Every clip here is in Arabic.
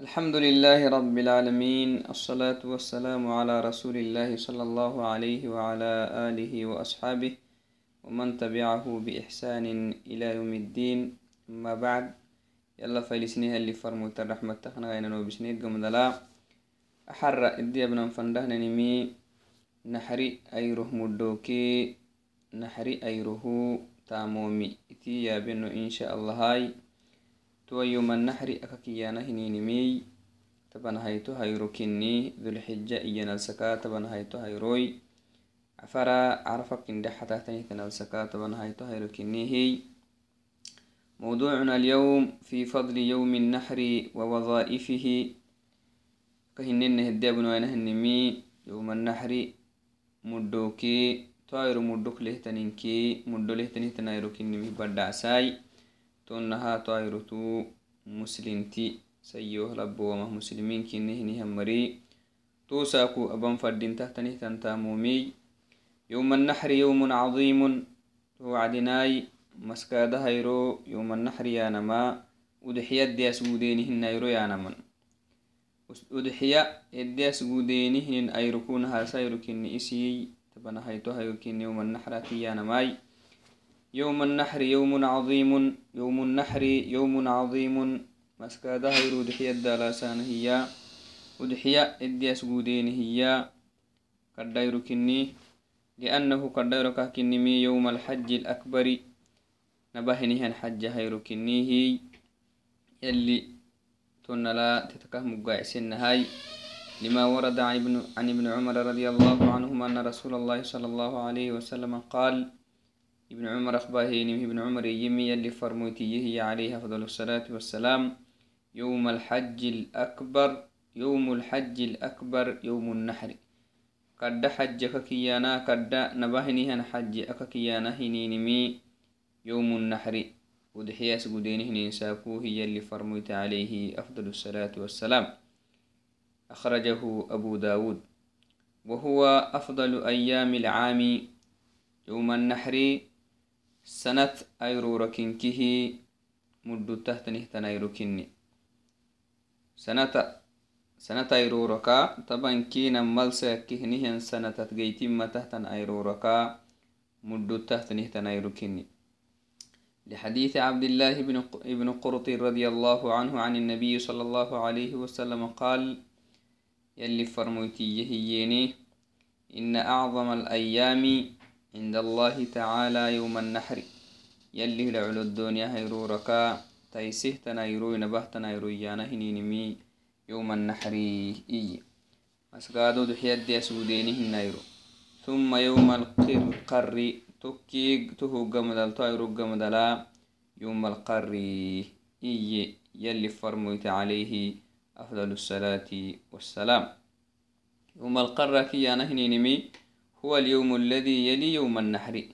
الحمد لله رب العالمين الصلاة والسلام على رسول الله صلى الله عليه وعلى آله وأصحابه ومن تبعه بإحسان إلى يوم الدين. أما بعد يلا فايلسنيها اللي فرموت الرحمة تخنا غينا نوبسنيد قمدلا أحر إدي ابن فندهنا نمي نحري أيره مدوكي نحري أيره تامومي. إتي يا بنو إن شاء الله هاي. تو يوم النحر أككيانا هنينمي تبن هيتو هيرو كني ذو الحجة إيانا السكا تبن هيتو هيروي عفرا عرفك إن دحتا تنيتنا السكا تبن هيتو هيرو كني هي موضوعنا اليوم في فضل يوم النحر ووظائفه كهنن هدي بنوانا هنمي يوم النحر مدوكي طائر مدوك لهتنينكي مدو لهتنيتنا يرو كني بدع ساي تونها طائرتو مسلمتي سيوه لبوما مسلمين كنهنها مري توساكو أبن فردين تحتنه تنتامومي يوم النحر يوم عظيم توعدناي مسكاد هيرو يوم النحر يا نما ودحيا دياس ودينهن يرو يا نمن ودحيا دياس ودينهن أيركون هاسايرو كن إسي تبنا هيتو هيرو كن يوم النحر يا نماي يوم النحر يوم عظيم يوم النحر يوم عظيم. مسكادة هيرو دحية الدالاسان هي ودحية إدياس قودين هي كدايرو كني لأنه كدايرو كني يوم الحج الأكبر. نبهني الحج هيرو كني هي. يلي تون لا تتكه مقاعسين هاي. لما ورد عن ابن عمر رضي الله عنهما أن رسول الله صلى الله عليه وسلم قال ابن عمر أخباهيني ابن عمر يمي اللي فرموتيه عليه أفضل الصلاة والسلام. يوم الحج الأكبر يوم الحج الأكبر يوم النحر. كدا حج ككيانا كدا نبهني هن حج أككيانا هنينمي. يوم النحر ودحيا سجودين هنين ساكو هي اللي فرميت عليه أفضل الصلاة والسلام. أخرجه أبو داود. وهو أفضل أيام العام. يوم النحر سنة أيرو ركنكه مدو تهتنه تنايرو كني. سنة سنة أيرو ركا طبعا كينا ملسا كهنه سنة تجيتم ما تهتن أيرو ركا مدو تهتنه تنايرو كني. لحديث عبد الله بن ابن قرط رضي الله عنه عن النبي صلى الله عليه وسلم قال يلي فرموتي يهيني إن أعظم الأيام عند الله تعالى يوم النحر. يلي لعلو الدنيا هيرو ركا تيسه تنايرو نبه تنايرو يانا هنينمي يوم النحر. إي. مسقادو دحياد دي سوديني هنايرو ثم يوم القر تكيق تهو قمدل تايرو قمدلا. يوم القر إي. يلي فرميت عليه أفضل الصلاة والسلام. يوم القر كي أنا هنينمي هو اليوم الذي يلي يوم النحر.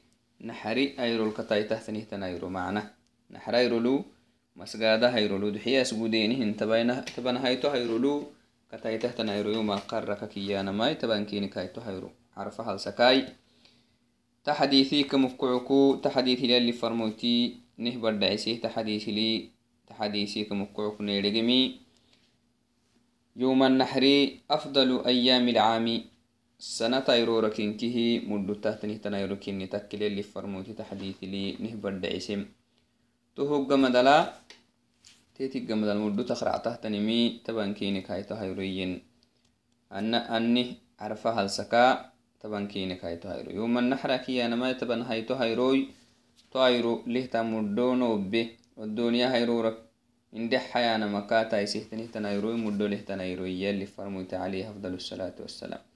نحري أيرو الكتاي تحتني تنايرو معنا. نحر أيرولو مسجادة هيرولو دحيا سجودينهن تبين تبن هايتو هيرولو كتاي تحتنا هيرو يوم القرة ككيانا ماي تبن كيني كايتو هيرو عرفها السكاي تحديثي كمفكعكو تحديثي للي فرموتي نهبر دعسي تحديثي لي تحديثي كمفكعكو نيرجمي يوم النحر أفضل أيام العام. سنة تيرورا كنكه مدو تهتنه تنيرو كني تكل اللي فرموتي تحديث لي نهبر دعسم تهو قمدلا تيتي قمدل مدو تخرع تهتنمي تبان كينك هاي تهيروين أن أني عرفها السكا تبان كينك هاي تهيرو يوم النحرة كي أنا ما تبان هاي تهيروي تهيرو ليه تمدونو به والدنيا هيرورك إن حيانا مكاتا يسيحتني تنايروي مدو له تنايروي يلي فرموت عليه أفضل الصلاة والسلام.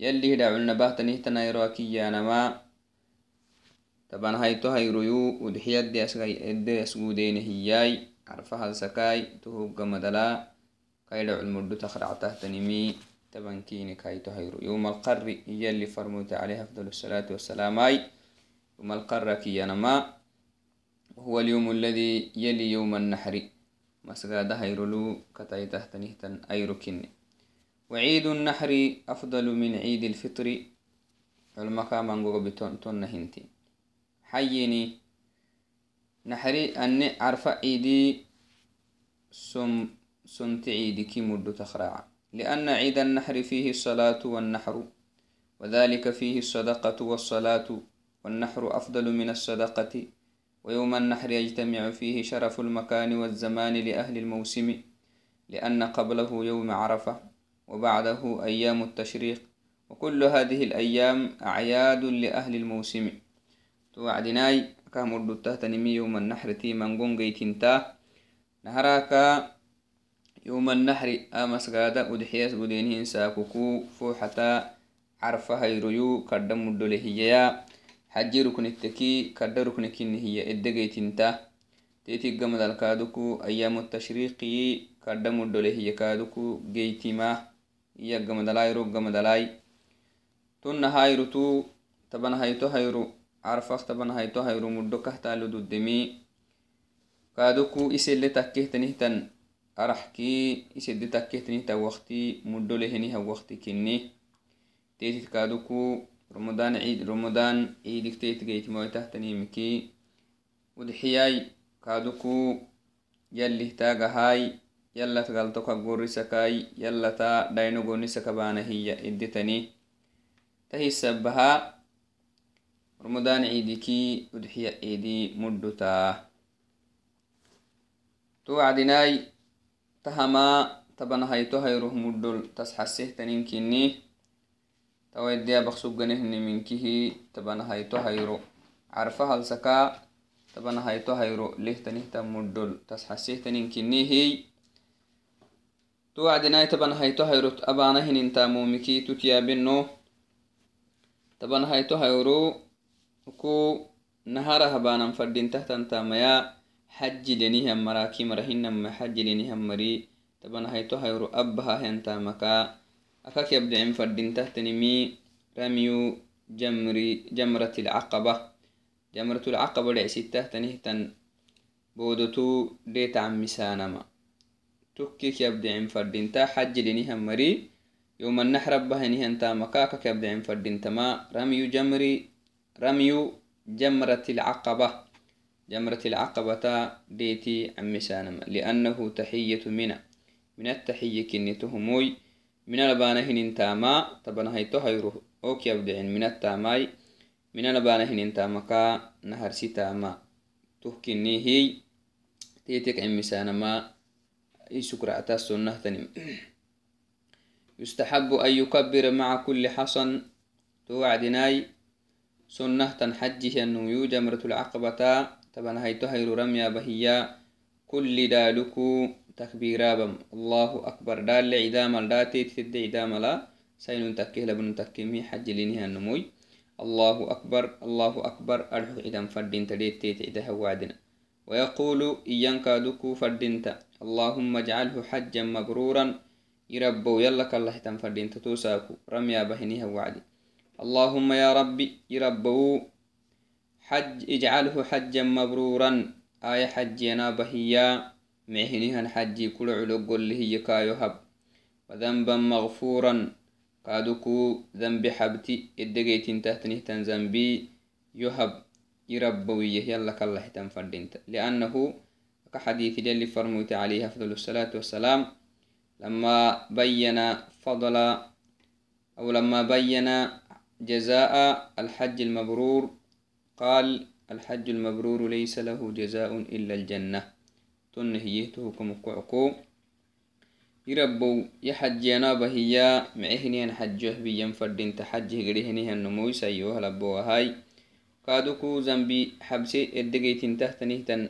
يلي هدعونا باهتني تنايرو أكيانا طبعا هايتو هيرويو ودحيا دي أسقودين هياي. عرفها السكاي تهوب قمدلا كايدعو المردو تخرع تهتنمي طبعا كينك هايتو هيرو يوم القر يلي فرموت عليه أفضل الصلاة والسلام أي يوم القر كيانا ما. هو اليوم الذي يلي يوم النحر. مسجد هيرلو كتاي تهتنهتن أيركني وعيد النحر أفضل من عيد الفطر. علمك منغو بتون هنتي حيني نحري أني عرف عيدي سم سنت عيدك مد تخرع. لأن عيد النحر فيه الصلاة والنحر وذلك فيه الصدقة والصلاة. والنحر أفضل من الصدقة. ويوم النحر يجتمع فيه شرف المكان والزمان لأهل الموسم لأن قبله يوم عرفة. وبعده أيام التشريق وكل هذه الأيام أعياد لأهل الموسم. توعدناي كامل التهتنمي يوم النحر تي من قنقيتنتا نهراك يوم النحر آمس قادة ودحياس قدينهن ساكوكو فوحتا عرفة هيريو كردم مدولهيا حجي ركن التكي كرد ركن كن هي إدقيتنتا تيتي قمد الكادوكو أيام التشريقي كرد مدولهيا كادوكو جيتما iya iyaggamadalai roggamadalai tonna hayrutu tabanahayto hayru carfaq tabanahayto hayru muddo kahtalo dudemi kaadoku isele takkehtanitan araxkii isede takkehtanitan wakti muddo leheniha wakti kinni. Teetit kaadoku ramadan ciid ramadan ciidik teetgeytimoytahtanimiki udxiyay kaadoku yallihtaagahay yala galtoka gorisakai yalata dhainogonisaka bana hiya iditani tahisabaha ramadan ciidiki udxiya ciidi mudhuta tuwacdinai tahama tabanahayto hayroh mudhol tasxasehtaninkinni tawaideya baqsuganehniminkihi tabanahayto hayro carfa halsaka tabanahayto hayro lehtanihta mudhol tasxasehtaninkinnihi تو توعدناي تبان هيتو هيرو أبانا هنين تامومكي تتيا بنو. تبان هيتو هيرو وكو نهارها بانا فردين تحت انتا ميا حج لنيها مراكي مرهن ما حج لنيها مري. تبان هيتو هيرو أبها هنتا مكا أكاك يبدعين فردين تحت نمي رميو جمري جمرة العقبة. جمرة العقبة لعسي تحت نهتن بودتو ديت عمي سانما. مسانما تكيك يبدعين فردينتا حج لنهم مري يوم النحر بهنه انتا مكاكك يبدعين فردينتا ما رمي جمري رمي جمرة العقبة جمرة العقبة ديتي عم سانم لأنه تحية منا من التحية كنته موي من البانهن انتاما تبنا هيتو هيرو اوك يبدعين من التاماي من البانهن انتامكا نهر ستاما تهكني هي تيتك عم سانما يسكرعتا السنة تنم يستحب أن يكبر مع كل حصن. توعدناي سنة تنحجه النويو جمرة العقبة. طبعا هاي تهير رميا بهيا. كل دالكو تكبيرا بم. الله أكبر. دال عدام الداتي تد عدام لا. سين تكيه لبن تكيمي حج لينها النموي الله أكبر. الله أكبر. أرحو عدام فردين تديت تيت عدها وعدنا. ويقول إيان كادوكو فردينتا اللهم اجعله حجا مبرورا يربو يلا كالله تنفردين تتوساكو رميا بهنيها وعدي اللهم يا ربي يربو حج اجعله حجا مبرورا آية حجينا بهيا معهنها حجي كل علق اللي هي كايهب وذنبا مغفورا كادوكو ذنب حبتي ادقيتين تحتنه ذنبي يهب يربويه يلا كالله تنفردين لأنه كحديث جل فرموت عليه أفضل الصلاة والسلام لما بين فضل أو لما بين جزاء الحج المبرور قال الحج المبرور ليس له جزاء إلا الجنة تنهيته كمكعكو يربو يحجينا بهيا معهني حجه بيا فردين تحجه قريهني النموي سيوه لبوها هاي كادوكو زنبي حبسي ادقيتين تحتنهتن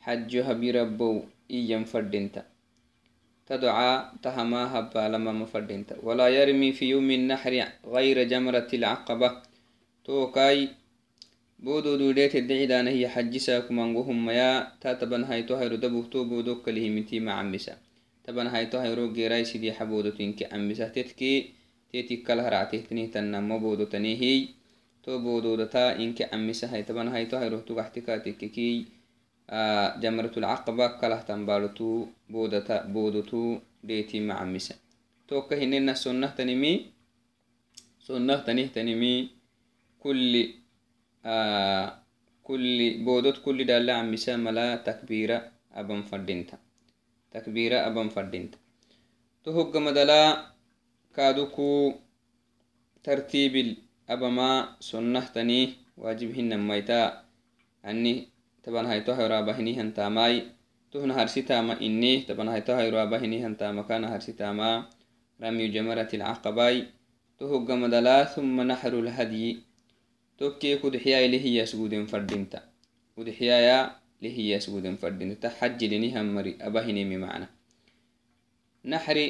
حج هبي ربو إيام فردينتا. تدعى تهما هبا لما مفردينتا ولا يرمي في يوم النحر غير جمرة العقبة. توكاي بودو دوديت الدعيدان هي حج ساكم انغوهم يا تاتبن هايتو هيرو دبو تو بودو كله متي مع عمسا تبن هايتو هيرو جيراي سيدي حبودو تنكي عمسا تتكي تيتي كله رعته تنيه تنمو بودو تنيهي. تو بودو دتا إنك عمسا هاي تبن هايتو هيرو تغحتكا تككي جمرة العقبة كله تنبالتو بودتا بودتو ديتي مع مسا توكا هننا سنة تنمي سنة تنه تنمي كل آه كل بودت كل دالة عم مسا ملا تكبيرة أبن فردينتا. takbira aban fadinta to hoggamadala kaaduku tartiibil abama sonnahtani waajib hinamaita ani taban hayto hayraabahinihantamai tuhna harsitama ini taban hayto hayraabahinihantamaka kana harsitama رمي جمرة العقباي تهج مدلا ثم نحر الهدي توكي كدحيا لهي سجود فردينتا كدحيا لهي سجود فردينتا تحج لنهم مري أبهني معنى نحري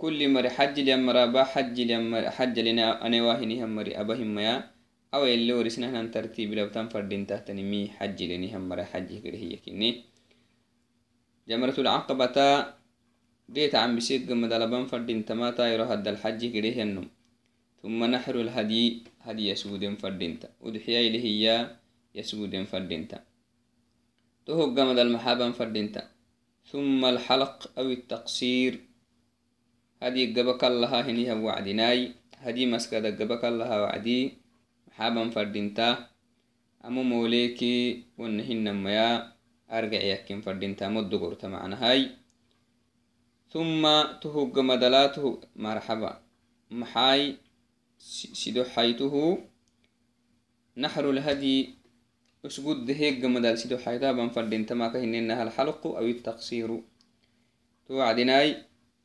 كل مري حج ليمرا با حج ليمرا حج لنا أنا واهني هم مري أبهم ميا أو اللي ورسنا هن ترتيب لو تم فردين تحتني مي حج لني هم مري حج كده هي كني. جمرة العقبة ديت عم بسيق مدلبان فردين تماتا يروح هد الحج كده النم. ثم نحر الهدي هدي يسود فردينتا ودحيا اللي هي يسود فردينتا تهج مدى المحابا فردينتا ثم الحلق أو التقصير. هدي قبك الله هنيها وعدناي هدي مسكدة قبك الله وعدي. محابا فردينتا أمو موليكي ونهن ميا أرجع يكين فردينتا مد قرت معنا هاي ثم تهج مدلاته مرحبا محاي سيدو حيته نحر الهدي اسجد هيك مدال سيدو حيتا بنفردين تما كهنينها الحلق أو التقصير توعدناي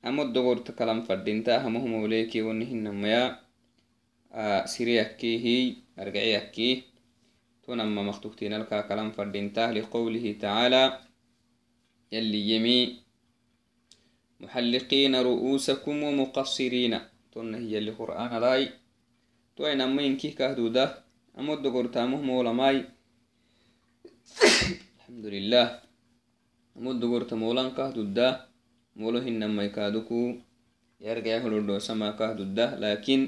أمد دغور تكلم فردين تا همهم وليكي ونهن ميا آه سيريكي هي أرجعيكي تنمى مختوكتين لك كلام فردين تا لقوله تعالى يلي يمي محلقين رؤوسكم ومقصرين. تن هي اللي قرآن لاي تو أين أما ينكي كهدودا أمود قرتامه مولماي الحمد لله. أمود قرت مولان كهدودا مولو هن أما يكادوكو. يرجع هلو سما كهدودا لكن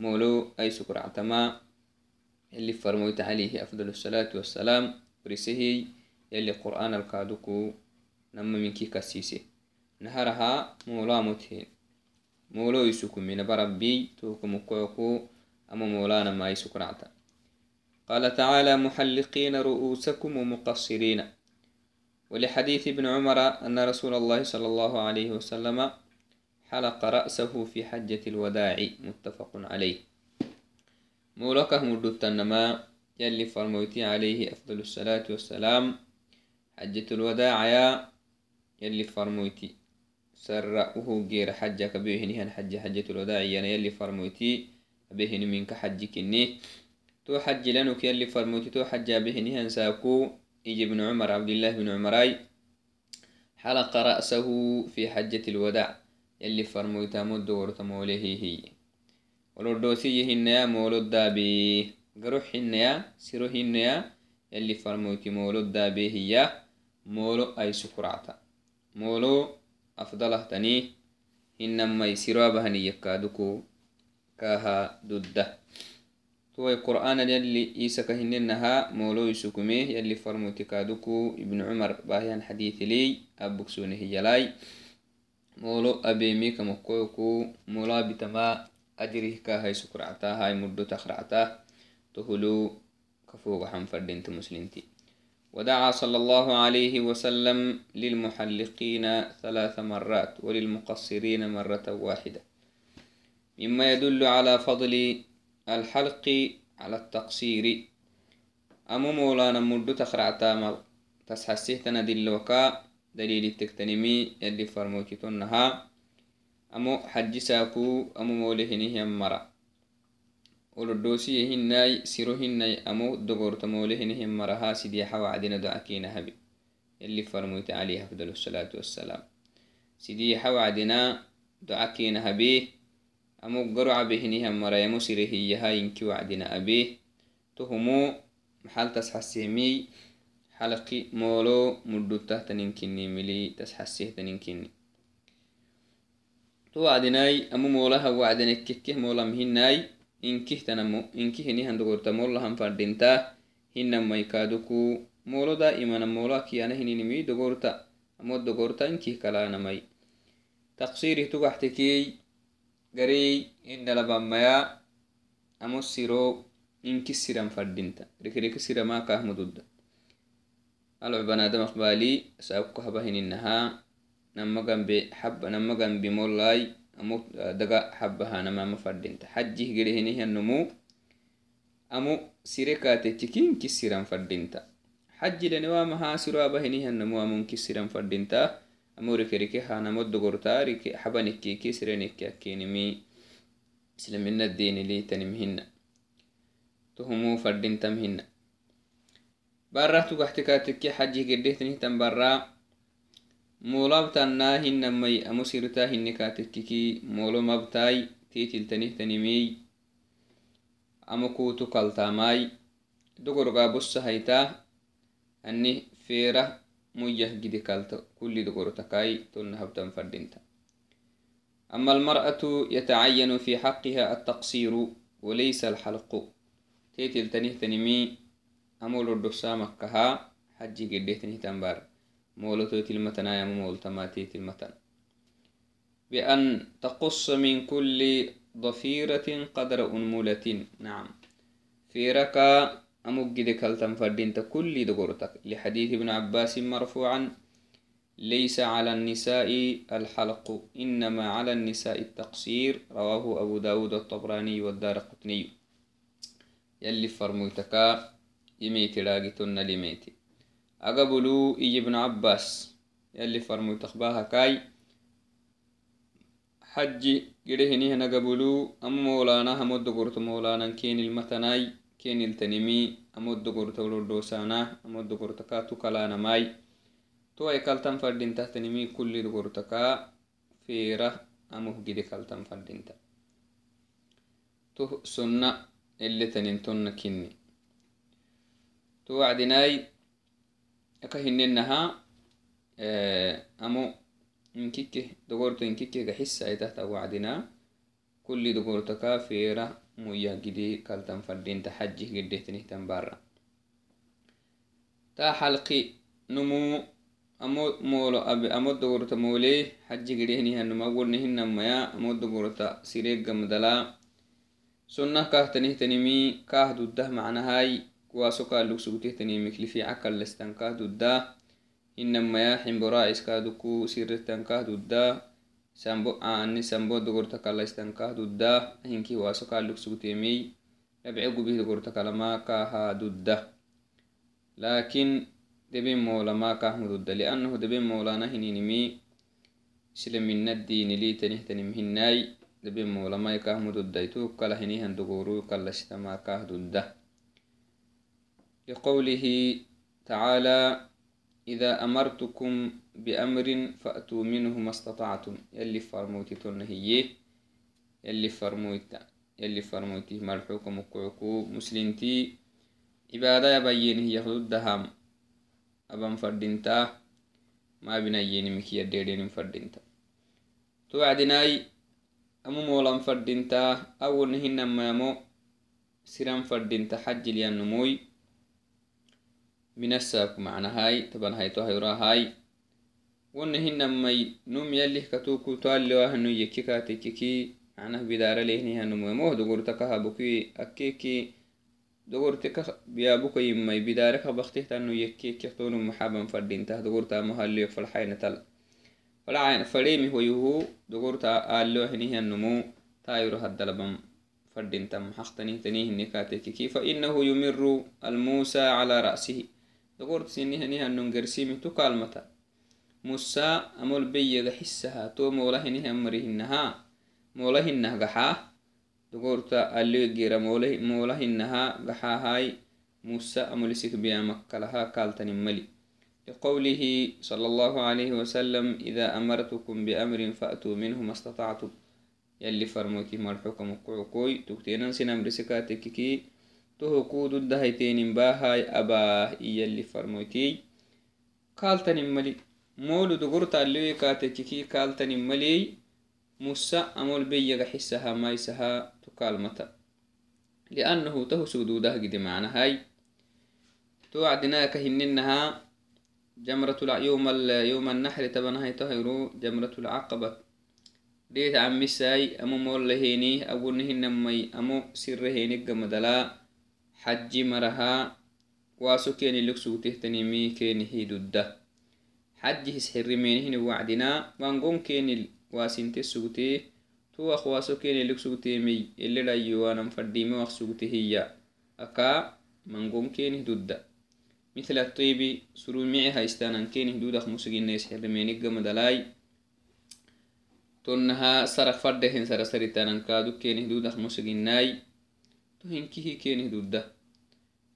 مولو أي سكر عتما اللي فرموت عليه أفضل الصلاة والسلام برسهي يلي قرآن الكادوكو نما منكي كسيسي نهرها مولا متهين مولو يسوكم من بربي توكم كوكو أما مولانا ما يسكرعتا قال تعالى محلقين رؤوسكم ومقصرين. ولحديث ابن عمر أن رسول الله صلى الله عليه وسلم حلق رأسه في حجة الوداع متفق عليه. مولكه مدت النما يلي فرموتي عليه أفضل الصلاة والسلام. حجة الوداع يا يلي فرموتي سرأه غير حجة بيهني هن حجة حجة الوداع يعني يلي فرموتي بيهني منك حج كني. تو حج لنك يلي فرموتي تو حج بيهني هن ساكو. يجي ابن عمر عبد الله بن عمراي حلق رأسه في حجة الوداع. يلي فرموتا مد ورت موليه هي ولردوسي هن يا مولود دابي قروح هن يا سيرو هن يا يلي فرموتي مولود دابي هي مولو أي سكرعتا مولو أفضله تني إنما يسيروا بهني يكادوكو كاها دودة. توي قرآن يلي إيسا كهننها مولو يسكمي يلي فرموتي كادوكو ابن عمر باهيان حديث لي أبوكسوني هي مولو أبيمي كمكوكو مولا بتما أجره كاها سكرعتا هاي مدو تخرعتا تهلو كفوق حنفردين مسلمتي ودعا صلى الله عليه وسلم للمحلقين ثلاث مرات وللمقصرين مرة واحدة مما يدل على فضل الحلق على التقصير أمو مولانا مدو تخرعتا تسحسيه تندل وكا دليل التكتنمي يلي فرموكتنها أمو حج ساكو أمو مولهنه يمرأ ولدوسي هناي سيرو هناي أمو دقورت مولهنهم مرها سيدي حوعدنا دعكينا هبي. اللي فرموت عليه أفضل الصلاة والسلام. سيدي حوعدنا دعكينا هبي. أمو قرع بهنهم مرا يمو سيره يها ينكي وعدنا أبيه تهمو محل تسحسيمي حلقي مولو مدو تحت ننكني ملي تسحسيه تننكني تو وعدناي أمو مولا هو وعدنك كيه مولا مهناي inkih tanamo inkih ini handogorta molla han fardinta hinamai kaduku molo daimana molo akiyana hininimi dogorta amod dogorta inkih kalanamai taqsirih tugaxtekey garey indalabamaya amo siro inki siran fardinta rikiriki sirama kahmududda alcu banaadam aqbali saakku haba hininaha nama gambe haba nama gambi mollai amo daga habaha namama fadinta hajjih gedehinihiannomu amo sire katechi kin kisiran fadinta حج لنوام هاسروا بهني هنمو أمون كسرا فردينتا أمورك ركي هانمو دغورتا ركي حبنكي كسرنك كينمي سلمنا الدين لي برا تقحتكاتك حجي قديتني تن برا مولابتنا هن مي أمسيرتا هن كاتككي مولو مبتاي تيتل تنه تنمي أمكو تقلتاماي دغرغا بص هيتا أني فيرة ميه جدي كالت كل دغرتكاي تنهبتن فردينتا أما المرأة يتعين في حقها التقصير وليس الحلق تيتل تنه تنمي أمول الدسامك كها حجي قديه تنه تنبار مولو تيتل متنا يا مول تما تيتل متن بأن تقص من كل ضفيرة قدر أنملة نعم فيرك أمجد كالتن فردين كل دقرتك لحديث ابن عباس مرفوعا ليس على النساء الحلق إنما على النساء التقصير رواه أبو داود الطبراني والدار قطني يلي فرموتكا يميتي راقتن لميتي. أقبلو إي ابن عباس يلي فرموتك باها كاي حجي قرهني هنا قبلو أم مولانا همود قرط مولانا كين المتناي كين التنمي أمود قرط ولدوسانا أمود قرطكا تكلانا ماي. تو أي كالتن فردين تحتنمي كل قرطكا فيرة أمه جدي كالتن فردين تو سنة اللي تننتن كني توعدناي أكهننها أمو إنكيكه دغورتو إنكيكه حس أي تحت وعدنا كل دغورتك فيرة مويا جدي كالتن فردين تحجي قده تنهتن برا تا حلقي نمو أمو مولو أبي أمو دغورتا مولي حجي قده نهن نمو نهن نميا. أمو دغورتا سيريق قمدلا سنة كاه تنهتنمي كاه دودة معنى kuwaso kaalugsugutehtaniimiklifi cakkalestankah dudda inamaya ximbora iskaduku siritankah dudda sambo ani sambo dogorta kalaistankah dudda hinki waso kaalugsugutemiy labce gubih dogorta kalama kaha dudda lakin deben molama kahmu dudda liannahu deben molana hininimi islamina dinili tanihtanim hinai deben molamai kahmu dudda itu kala hinihan dogoru kalastama kah dudda لقوله تعالى إذا أمرتكم بأمر فأتوا منه ما استطعتم. يلي فرموتي تنهية يلي فرموت يلي فرموتي مرحوكم وكعكو مسلمتي. عبادة يبين هي خدود دهم أبن فردينتا ما بنيين مكي يديرين فردينتا. توعدناي أمو مولا فردينتا أول نهن ما يمو سيران فردينتا حج ليان نموي. من الساك معنى هاي طبعا هاي تو هاي هاي وان هنا مي نوم يلي كتوكو تالي واهن يكي كاتي كيكي معنى بدار لي نيها نوم يموه دقور تكها بكي أكيكي دقور تكها بيا بكي يمي بدارك بختيه تانو يكي كيكتون محابا فردين ته دقور تا مهالي فالحين تل فالعين فليمي هو يهو دقور تا آلو هنيها نمو تايرو هدلبم فردين تم حقتني تنيه نكاتي كيكي فإنه يمر الموسى على رأسه dogort sinihanihannon gersimi tu kalmata musa amol beyega xisaha to moolahinihan marihinaha moolahinah gaxaa dogorta aliogira moolahinaha gaxaahai musa amolisik biyamakkalaha kaltanin mali لقوله صلى الله عليه وسلم إذا أمرتكم بأمر فأتوا منه ما استطعتم يلي فرموتي مرحوكم وقعكوي تكتينا سنم رسكاتككي tohokudu dahaytenin bahay abah iyalli farmoytey kaltanin mali molu dogorta alloye katekiki kaltanin maley musa amol beyaga xisaha maisaha tukalmata liannahu tahu sududah gide macnahay to acdinaka hininaha جمرة يوم يوم النحر تبنها تهيرو جمرة العقبة ديت عمي ساي أمو مول لهيني أبو نهن مي أمو سر هيني قمدلا حج مرها واسو كيني لكسو تهتنمي كيني هيدودة حجه سحرمينهن وعدنا وانقوم كين الواسنت السوتي تو أخواسو كين اللي سوتي مي اللي رايوانا مفرديمي وخسوتي هي أكا منقوم كين ضد مثل الطيب سرو معي هايستانا كين هدود أخ مسجين سحرميني قمدلاي تونها سرق فردهن سرسرتانا كادو كين هدود أخ مسجين ناي تهنكيه كين هدود ده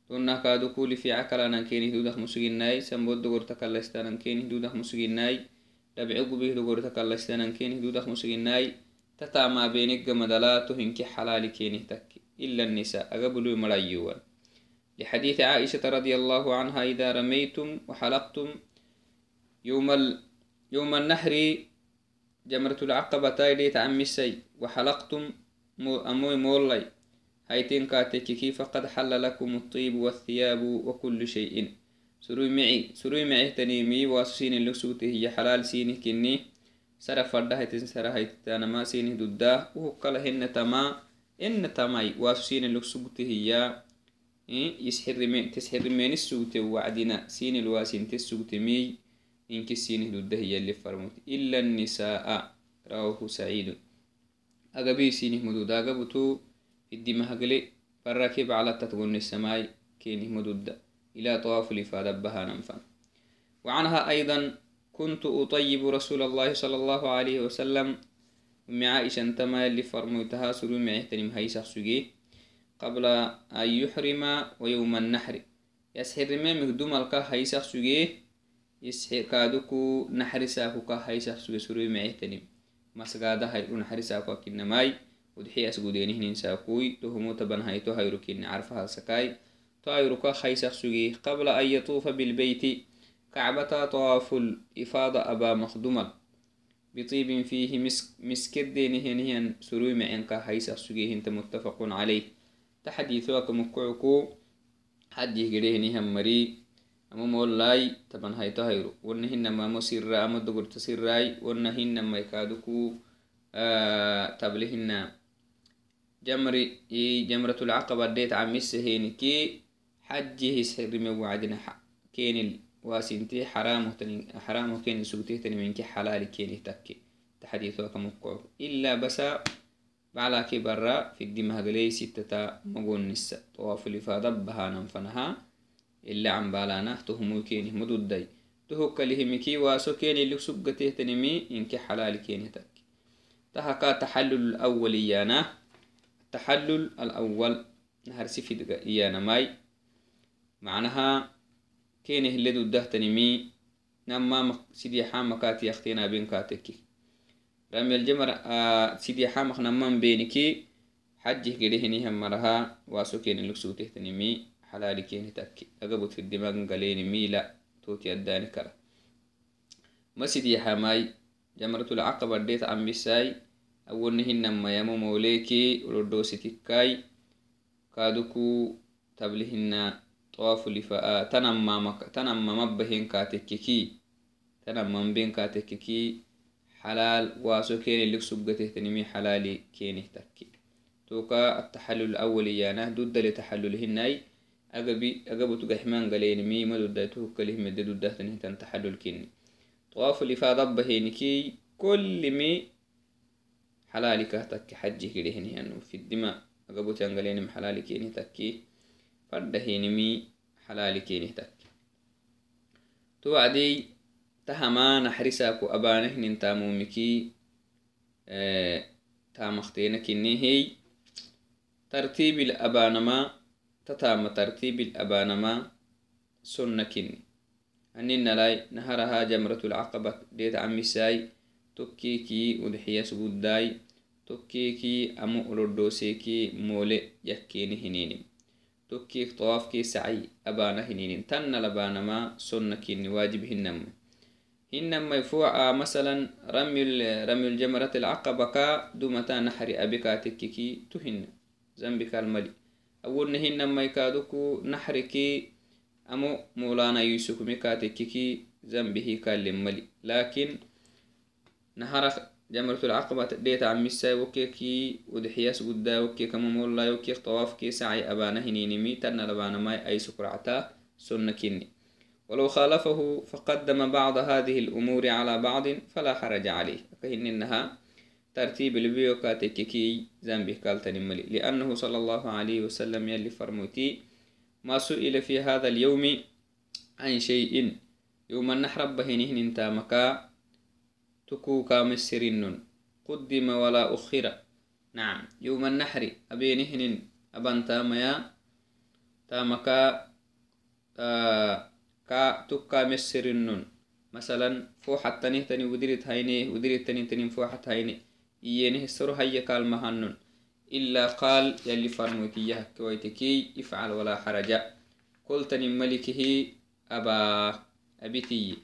tonna kaadu kuli fiica kalanan keni hidudah musuginai sambod dogorta kalaistanan keni hidudah musuginai dabce gubih dogorta kalaistanan keni hidudah musuginai tatama benigga madala to hinki xalaali kenih takki إلا النساء أقبلوا مريوان لحديث عائشة رضي الله عنها إذا رميتم وحلقتم يوم ال... يوم النحر جمرة العقبة تايدي تعمي السي وحلقتم مو... أموي مولاي هايتين كاتككي فقد حل لكم الطيب والثياب وكل شيء. سروي معي سروي معي تنيمي واسسين اللسوته هي حلال سينه كني. سرا فرده هيتن سرا هيتن. ما سينه ددا وهكلا هن تما. إن تماي واسسين اللسوته هي يسحر من تسحر من السوت وعدنا سين الواسين تسوت مي. إنك سينه ددا هي اللي فرمت إلا النساء. رواه سعيد. أغبي سينه مدودا أغبتو idimahagale farakib cala tatgoni السماء كينه مدد إلى طواف الإفادة بها ننفا وعنها أيضا كنت أطيب رسول الله صلى الله عليه وسلم مع عائشة انتما اللي فرموتها سلو معهتنم هيسا سجي قبل أن يحرم ويوم النحر. يسحر ما مهدوم الكا هيسا سجي يسحر كادوكو نحر ساكو كا هيسا سجي سلو معهتنم مسقادة هيرو نحر ساكو كنماي. Udxiyas gudeenihninsaakui tohumo tabanhayto hayrukini carfahalsakai to ayruka haysaq sugi qabla an yatuufa bilbeyti kacbata طواف الإفاضة أبا مخدومل بطيب فيه مسك مسكدينهنهن سروي معينك هيسا سجيه انت متفق عليه. تحديثوك مكعكو حديه قريهنهم مري. أمو مولاي طبعا هايتو هيرو ونهن ما مسير أمو دقر تسيراي ونهن ما يكادكو آه تبلهن جمري جمرة العقبة ديت عمس هيني كي حجه سرمي وعدنا كين واسنتي حرام حرام كين سوتيه تني منك حلال كين تكي. تحديثه كمقع إلا بس على كبرة في الدماغ لي ستة مقول نسا طواف الإفادة بها ننفنها. إلا عن بالانا تهمو كين مدودي. تهو كلهم واسو كين اللي سبقته تنمي إنك حلال كين تكي. تهكا تحلل الأوليانا. التحلل الأول. نهر سفيد إيانا ماي معناها كينه اللي دوده تنمي نما سيدي حام كاتي أختينا بين كاتكي. رمي الجمر آه سيدي حام نما بينكي حجه قريهني هم مرها. واسو كين اللقسوته تنمي حلالي كينه تكي أقبط في الدماغ قليني ميلا توتي أداني كرا. ما سيدي حاماي جمرة العقبة ديت عم بساي awonihinama yamo mawleki ulodositikai kaduku tablihina طواف لفاء تنمم مبهن كاتككي تنمم بين كاتككي حلال واسو كين اللي سبقته تنمي حلالي كينه تكي توكا التحلل الأول يانا ضد لتحللهن أي أقبي أقبو تقحمان قلين مي ما ضد توكله مد ضد تنهتن تحلل كيني طواف لفاء ضبهنكي كل مي حلالي كهتك حجي كده أنه في الدماء. أقبوت أنقلين حلالي كيني تكي. فردهيني مي حلالي كيني تكي. توعدي تهما نحرساكو أبانه تامومكي آه تامختينا كني هي. ترتيب الأبانما تتام ترتيب الأبانما سنة كني أننا لاي نهرها جمرة العقبة ديت عمي ساي tokkeekii udxiyas guddaay tokkeekii amo olodooseekii moole yakkeeni hininim tokkeek tawaafkii sacay abaana hininim tanna labaanama sonna kinni waajib hinama hinamai fuuca masalan ramyul jamarat alcaqabaka dumata naxri abikaatekkiki tuhina zambikalmali awonna hinamai kaaduku naxriki amo molana yusukumi kaatekkiki zambihi kaallen mali lakin نهارك جمرة العقبة ديت عم مساي وكيكي ودحياس قدا وكي كما مولا وكي طواف كي سعي أبانا هنينمي تنا لبانا ماي أي سكرعتا سنة كني ولو خالفه فقدم بعض هذه الأمور على بعض فلا حرج عليه. فإن إنها ترتيب البيو كاتككي ذنبه كالتن ملي. لأنه صلى الله عليه وسلم يلي فرموتي ما سئل في هذا اليوم عن شيء يوم النحر بهنهن انت مكا تكو كامسرن قدم ولا أخر. نعم. يوم النحر أبينهن أبان تاميا. تامكا آه كا تكا مسرنن مثلا فوحة تنه تني ودرت هيني ودرت تني تني فوحة هيني يينه السر هيا قال إلا قال يلي فرموتيه كويتكي افعل ولا حرج. قلت ملكه أبا أبيتي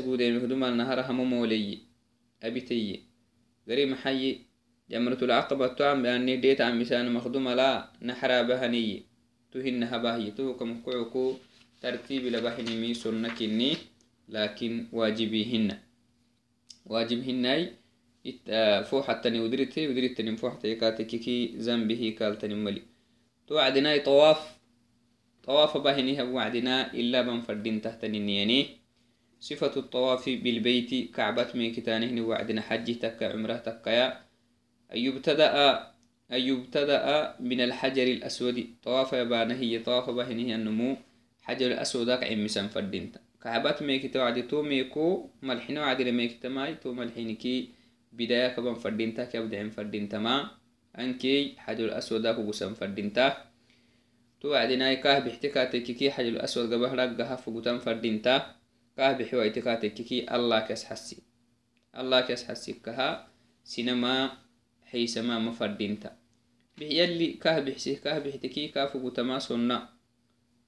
قودين هدوم النهار هم مولي. أبيتي غري محي جمرة العقبة تعم بأني ديت عم مسان مخدومة لا نحرا بهني. تهنها باهي توكم كعكو. ترتيب لبهني مي سنكني. لكن واجبيهن واجبهن فوحتني ودرتي ودرتني فوحتي كاتككي ذنبه كالتني ملي توعدنا طواف. طواف بهنها وعدنا إلا من فردين تحت النياني. صفة الطواف بالبيت كعبة من كتانه وعدنا. حج تك عمرة تكيا أن يبتدأ أن يبتدأ من الحجر الأسود. طواف يبانه طواف بهنه النمو. حجر الأسود عم سن فردين كعبات ميك توعد تو ميكو ملحنا وعد ميك تماي تو ملحينكي بداية كبن فردينتا كيبدع فردينتا ما أنكي حجر الأسود سن فردينتا تو وعدناي كاه بحتكاتككي حجر الأسود قبه رقها فقوتان فردينتا كاه بحويتكاتككي الله كس حسي. الله كس حسي كها سينما حيسما مفردينتا يلي كاه بحسي كاه بحتكي كافقوتما سنة.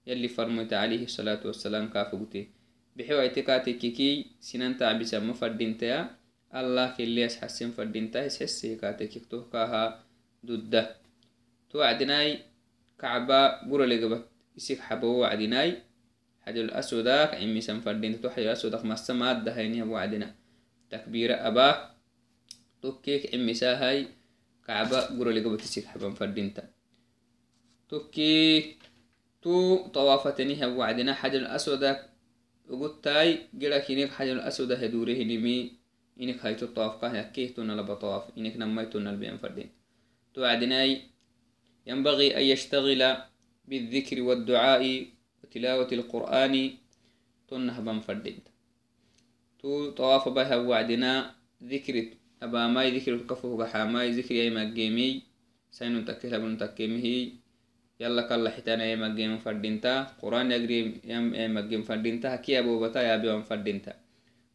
يلي فرمت عليه الصلاة والسلام كافقوتي بحوا اعتقادككي سنان تعبسا مفردينتا الله كلي اسحسن فردينتا اسحسي كاتك توكاها ضده توعدناي كعبا برا لقبت يسيك حبو وعدناي حجر الأسوداك عمي سنفردين. تو حجر الأسوداك ما السماء دهيني وعدنا تكبير أبا. توكيك عمي ساهاي. كعبا برا لقبت يسيك حبا فردينتا توكي تو طوافتني وعدنا حجر الأسوداك ugutai girak inik xajar aswada hedurehilimi inik hayto tawafkah yakkehtuna laba tawaf inik namaytuna albian fardin توعدناي ينبغي أن يشتغل بالذكر والدعاء وتلاوة القرآن تنه بن فردين تو طواف بها وعدنا ذكر أبا ماي ذكر الكفو حاماي ذكر أي مجيمي سين تكيها بن تكيمه يلا كلا حتانا يا مجيم فردينتا قرآن يجري يم مجيم فردينتا كي أبو بتا يا بيوم فردينتا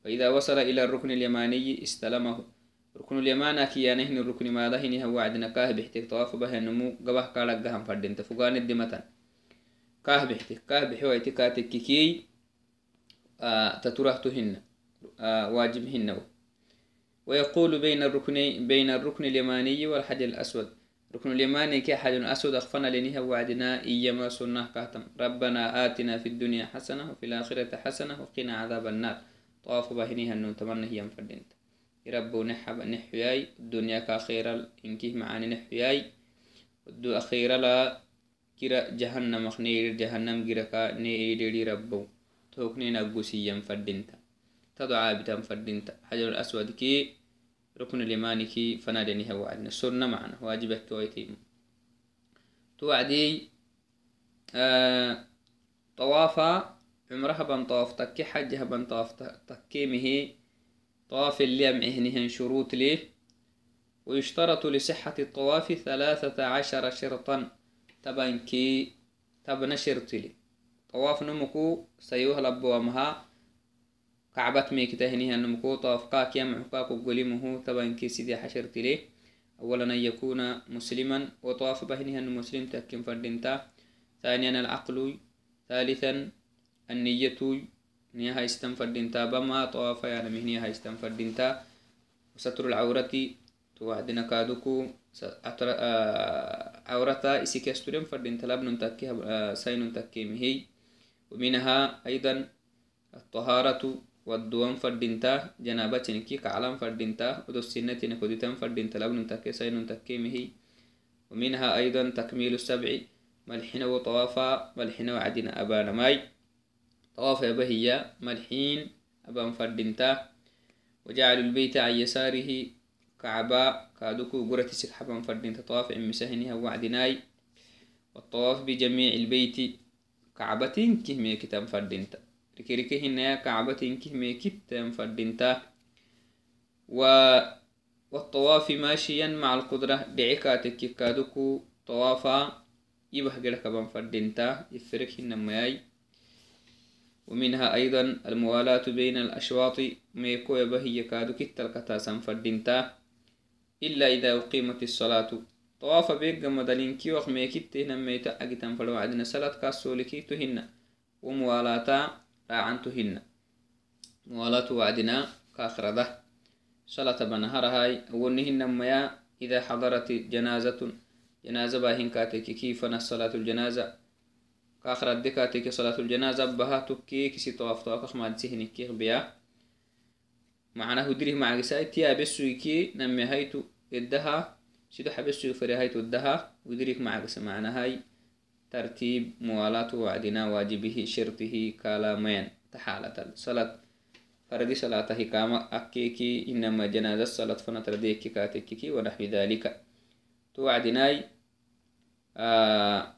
فإذا وصل إلى الركن اليماني استلمه. ركن اليمان كي ينهن الركن ما دهني هو عدنا كاه بحتك طواف به النمو قبه كالك جهم فردينتا فقان الدمتان. كاه بحتك كاه بحويتك كاتك كي آه تترهتهن آه واجبهن ويقول بين الركن بين الركن اليماني والحجر الأسود. ركن اليماني كي حجر أسود أخفنا لنها وعدنا إيما سنة كاتم. ربنا آتنا في الدنيا حسنة وفي الآخرة حسنة وقنا عذاب النار. طواف بهنيها أنه تمنى هي مفردنت رب نحب نحياي الدنيا كأخيرا إنكي معاني نحياي. ودو أخيرا لا كرا جهنم خنير جهنم جركا نيري ربو. توكني نقوسي ينفردنت تدعى بتم فردنت حجر الأسود كي ركن اليماني كي فنادني هو عدنا سرنا معنا. واجبه تويتيم توعدي آه طوافا عمرها بن طواف تكي حجها بن طواف تكيمه طواف اللي معهنهن شروط ليه ويشترط لصحة الطواف ثلاثة عشر شرطا تبان كي تبنى شرط لي. طواف نمكو سيوه لبوامها كعبت ميك تهنيها النمكو طاف قاك يمع قاك قلمه طبعا كي سيدي حشرت ليه أولا أن يكون مسلما وطاف بهنها المسلم تكن فردنتا. ثانيا العقل ثالثا النية نيها استنفردنتا بما طواف يعني مهنيها استنفردنتا وستر العورة توعدنا كادوكو عورتا إسيك يسترين فردنتا لابن تكيها سين تكيمهي ومنها أيضا الطهارة ودوان فردينتا جنابتين كي كعلم فردينتا ودو السنة كودتان فردينتا لابن تكي سين تكي مهي. ومنها أيضا تكميل السبع ملحين وطوافا ملحين وعدنا أبانا ماي. طواف يبهي ملحين أبان فردنتا وجعل البيت عن يساره كعباء كادوكو قرة سكحبا فردنتا طواف عمسهنها وعدناي والطواف بجميع البيت كعبتين كهمي كتاب فردنتا ركي ركي هنا كعبتين كهمي كتاب فردنتا و والطواف ماشيا مع القدرة دعيكاتك كادوكو طوافا يبه قلك بان فردنتا يفرك هنمياي ومنها أيضا الموالاة بين الأشواط ميكو يبهي كادو كتل كتاسا فردنتا إلا إذا أقيمت الصلاة. طواف بيق مدلينكي وخ ميكت نميتا أجتن فلو عدنا صلاة كاسولكي تهن وموالاة راعنتهن. موالاة وعدنا كاخرده. صلاة بنهر هاي ونهن ميا إذا حضرت جنازة. جنازة باهن كاتك كيف صلاة الجنازة؟ كاخر الدكاتك صلاة الجنازة بها تكي كسي طواف طواف ما تسهن كيخ بيا معناه دريه مع قساي تيا بسويكي نمي هايتو إدها سيدو حبسو فري هايتو إدها. ودريك مع قسا معنى هاي ترتيب موالاة وعدنا واجبه شرطه كالامين تحالة الصلاة. فردي صلاة هكامة أكيكي إنما جنازة صلاة فنتر ديكي كاتككي ونحو ذلك. توعدناي آه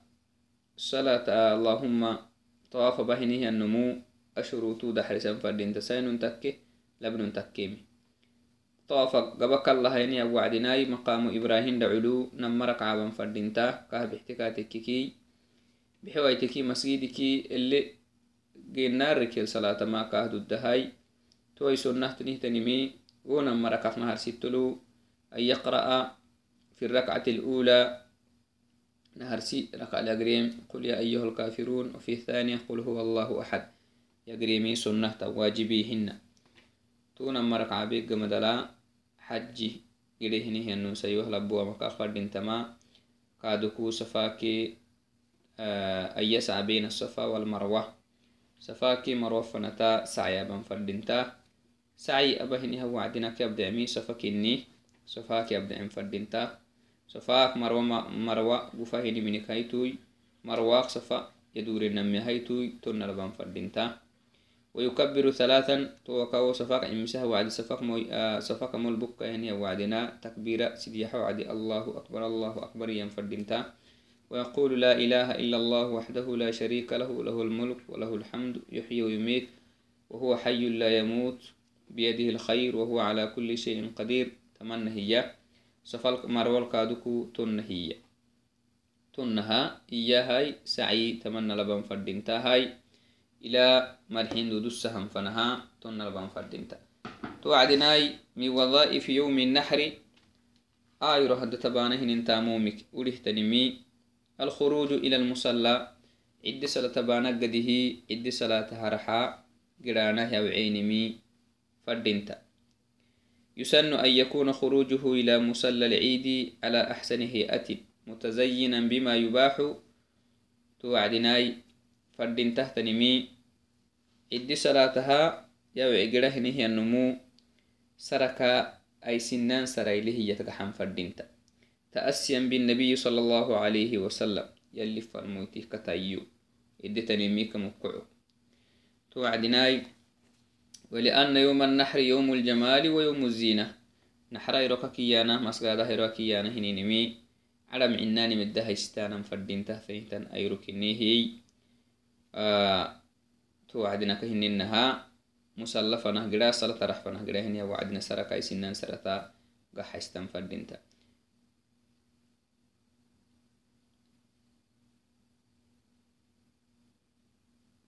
صلاة اللهم طواف بهنه النمو أشروطو دحرسا فردين تسين تكي لبن تكيمي طواف قبك الله يني وعدناي مقام إبراهيم دعلو نمرك عابا فردينتا كهب احتكاتككي بحوايتكي مسجدكي اللي جينار ركيل صلاة ما كهدو الدهاي توي سنة تنهتنمي ونمر كف نهار ستلو أن يقرأ في الركعة الأولى نهر سي ركع الأقريم قل يا أيها الكافرون. وفي الثانية قل هو الله أحد. يقريمي سنة واجبيهن. تونا مركع بيق مدلا. حجي قريهنه أنه سيوه لبوا مكافر دنتما كادوكو صفاكي آه بين الصفا والمروة. صفاكي مروة فنتا. سعيا بنفردنتا سعي أبهنها وعدناك يبدأ مي صفاك إني صفاك يبدأ فردينتا صفاك مروة مروة وفاهني منك هيتوي مروة صفا يدور النمي هيتوي تون لبان فردينتا. ويكبر ثلاثا. توكاو صفاك عمسها وعد صفاك مو آه صفاك مول بكا يعني وعدنا تكبيرة سيديحة وعد الله أكبر الله أكبر. ينفردينتا ويقول لا إله إلا الله وحده لا شريك له. له الملك وله الحمد. يحيي ويميت. وهو حي لا يموت. بيده الخير. وهو على كل شيء قدير. تمنى هي. marwalkaadu ku tunnaha iyahay sacyi tamana laban fadhintahay ilaa marxindudusahan fanaha tonna laban fadhinta to wacdinaai min wadaa'ifi yowmi naxri ayro hadda tabaanahiniintaamomik ulihtanimi alkhuruuju ila almusalla ciddi sala tabaanagadihi ciddi salaata haraxaa gidhaanah yawceynimi fadhinta يسن أن يكون خروجه إلى مصلى العيد على أحسن هيئة متزينا بما يباح توعدناي فردين تحت نمي. إدي صلاتها يوعي قره نهي النمو سركا أي سنان سرايله يتقحن فردينتا تأسيا بالنبي صلى الله عليه وسلم يلي فرموتي كتايو. إدي تنمي كمقعو توعدناي ولأن يوم النحر يوم الجمال ويوم الزينة. نحر يروكا كيانا مسقادة يروكا كيانا هنينمي على معناني مدها استانا فردين تهفينتن أيروكني هي. آه توعدنا كهنينها مسلفنا قدا صلاة رحفنا قدا هنيا وعدنا سركا سنان سرتا قحا استنفردينتا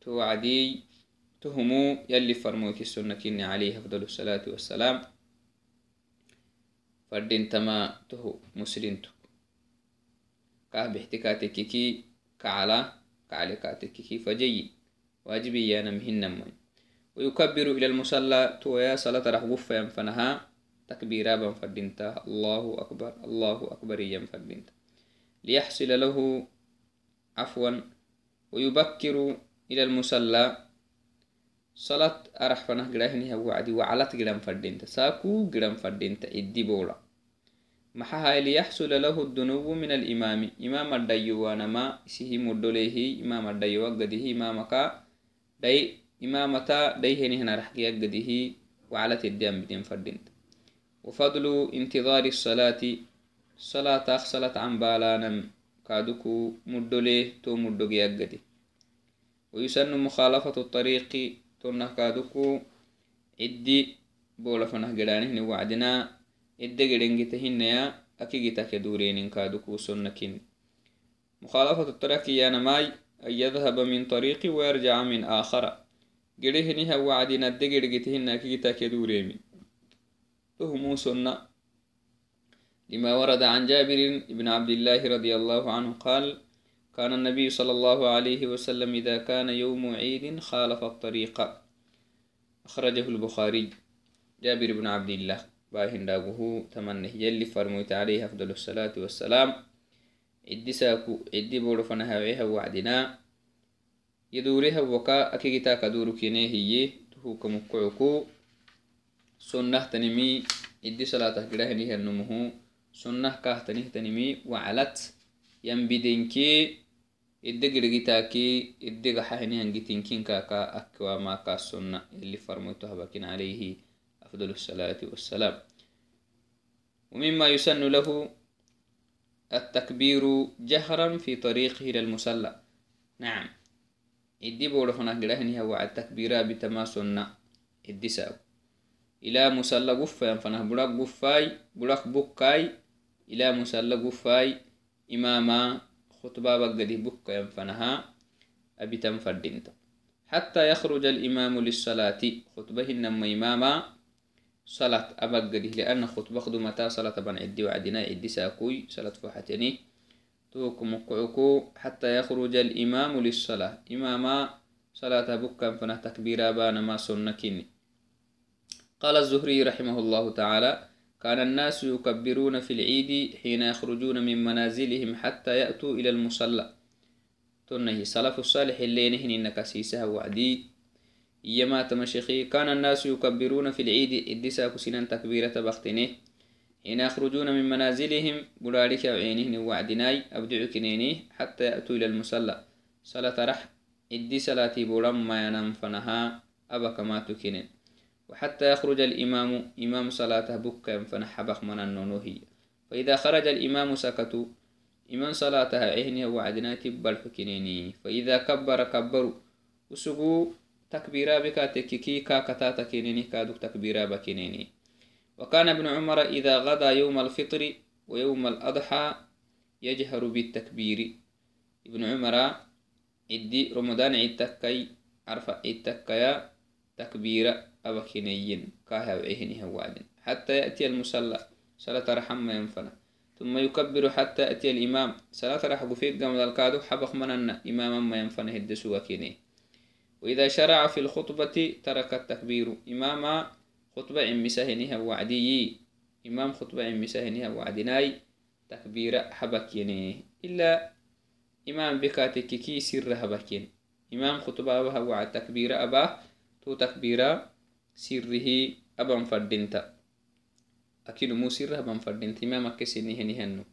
توعدي تهمو يلي فرموك السنة كني عليه أفضل الصلاة والسلام. فردين تما تهو مسلمتو كاه باحتكاتك كي كعلا كعلكاتك كي فجي واجبي يا نمهن نمي ويكبر إلى المصلى تويا صلاة رح وفا ينفنها تكبيرا بنفردينتا الله أكبر الله أكبر ينفردينتا ليحصل له عفوا. ويبكر إلى المصلى صلاة أرح فنه قراهنها وعدي وعلت قرام فردينتا ساكو قرام فردينتا إدي بولا محها ليحصل له الدنو من الإمام إمام الديوان ما سيه مدليه إمام الديو قده إمامك دي إمامتا ديه هنا رحقي قده وعلى تديم بدين فردين وفضل انتظار الصلاة صلاة صلاة عن بالانا كادوكو مدليه تو مدقي قده ويسن مخالفة الطريق تنه كادوكو عدي بولا فنه قرانه وعدنا iddegedengetehinaya akigitake durenin kaduku sonnakin مخالفة الطريق يا نماي أن يذهب من طريق ويرجع من آخر. قريهنها وعدنا الدقر قتهن كيتا كدوريمي تهمو سنة. لما ورد عن جابر بن عبد الله رضي الله عنه قال كان النبي صلى الله عليه وسلم إذا كان يوم عيد خالف الطريق. أخرجه البخاري. جابر بن عبد الله. باهن داغوه تمنه. يلي فرموت عليه أفضل الصلاة والسلام. عدي ساكو. عدي بولو فنها وعدنا. يدوريها وكا. أكيتا كدورو كينيه هي تهو كمكعكو سنة تنمي. عدي صلاة قراهنه النمو سنة كاه تنمي. وعلت. ينبدنكي idde girgitaaki idde gaxahini hangitinkin kaka akwa maka sunna اللي فرموت هبكين عليه أفضل الصلاة والسلام ومما يسن له التكبير جهرا في طريقه إلى المصلى نعم إدي بورو هنا قرهني هو التكبير بتماسنا إدي ساو إلى مصلى قفا فنه بلاك قفاي بلاك بكاي إلى مصلى قفاي إماما خطبة بقدي بكا فنها أبي تنفردنت حتى يخرج الإمام للصلاة خطبة إنما إماما صلاة أبقده لأن خطبة خدمتا صلاة بن عدي وعدنا عدي ساكوي صلاة فحتني توكم مقعكو حتى يخرج الإمام للصلاة. إماما صلاة بكا فنه تكبيرا بان ما سنكني قال الزهري رحمه الله تعالى كان الناس يكبرون في العيد حين يخرجون من منازلهم حتى يأتوا إلى المصلى. تنهي سلف الصالح اللي نهن إنك سيسها وعدي. يما تمشيخي كان الناس يكبرون في العيد إدسا كسنان تكبيرة بختنه. حين يخرجون من منازلهم بلالك عينهن وعدناي أبدع كنيني حتى يأتوا إلى المصلى. صلاة رح إدي صلاتي بولم ما ينام فنها أبا كما تكنين وحتى يخرج الإمام إمام صلاته بك فنح بخ من النونوهي فإذا خرج الإمام سكتوا إمام صلاتها عهنه وعدنا تبال حكنيني فإذا كبر كبروا وسقوا تكبيرا بك تككي كاكتا كينيني كادوك تكبيرا بكينيني. وكان ابن عمر إذا غدا يوم الفطر ويوم الأضحى يجهر بالتكبير. ابن عمر إدي رمضان عيد عرف عيد تكيا تكبيرا. أبكينيين كاها وعهنها وعدن حتى يأتي المصلى صلاة رحم ينفنا ثم يكبر حتى يأتي الإمام. صلاة رح فيك قمد الكادو حبخ مننا. إماما ما ينفنه الدسوة كينيه وإذا شرع في الخطبة ترك التكبير. إمام خطبة عم مسهنها وعدي إمام خطبة عم مسهنها وعدناي تكبير حبكيني. إلا إمام بكاتك كي سر هبكين إمام خطبة أبها وعد تكبير أبا تو تكبير فردنت أكيد مو سر أبا فردنت إمام كسيني هنهنو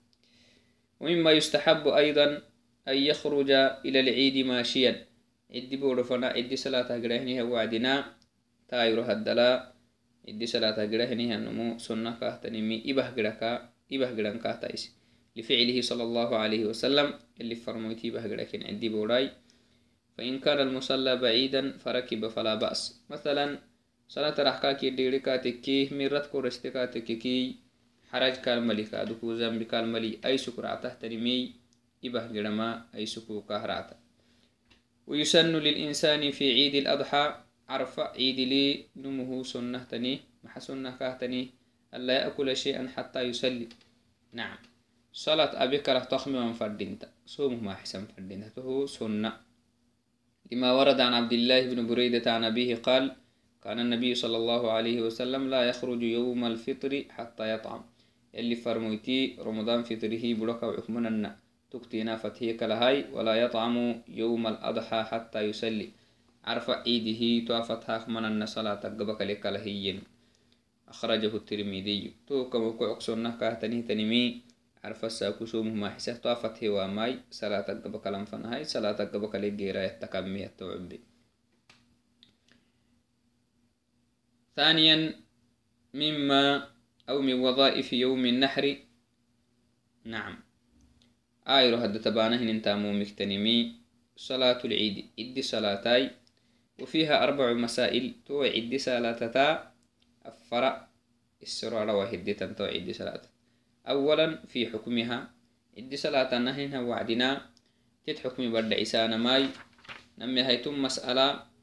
ومما يستحب أيضا أن يخرج إلى العيد ماشيا iddi boodhofana iddi salata girahiniha wacdina taayuro haddala iddi salata girahinihanumu sonna kahtanimi ibah giraka ibah giran kahtais لفعله صلى الله عليه وسلم اللي فرميتي بهجركن عندي بوراي فإن كان المصلى بعيدا فركب فلا بأس مثلا صلاة رحكاكي ديريكا تكي مرت كورستكا تكي حرج كالملي كادوكو زنبي كالملي أي سكرع تحت رمي إبه جرما أي سكو كهراتا ويسن للإنسان في عيد الأضحى عرف عيد لي نمه سنة تني مح سنة كهتني ألا يأكل شيئا حتى يسلي. نعم. صلاة أبيك رح تخمي من فردينتا. صومه ما أحسن فردينته سنة. لما ورد عن عبد الله بن بريدة عن أبيه قال كان النبي صلى الله عليه وسلم لا يخرج يوم الفطر حتى يطعم. اللي فرمويتي رمضان فطره بركة وحكمنا تكتينا فتهيك لهاي ولا يطعم يوم الأضحى حتى يسلي. عرف عيده توافتها من النصلاة قبك لك أخرجه الترمذي. تو كم كوك سنة كهتني تنمي. عرف الساكسوم ما حسه طافت هو ماي صلاة قبل كلام فنهاي صلاة قبل كلام جيرا يتكمي التوعبي ثانيا مما أو من وظائف يوم النحر. نعم. آيرو هد تبانه ننتامو مكتنمي. صلاة العيد إدي صلاتاي. وفيها أربع مسائل تو عدي صلاتتا. أفرع السرعة وهدي تنتو عدي صلاة أولا في حكمها. عدي صلاة نهينا وعدنا. تد حكم برد عسانا ماي نمي هيتم مسألة.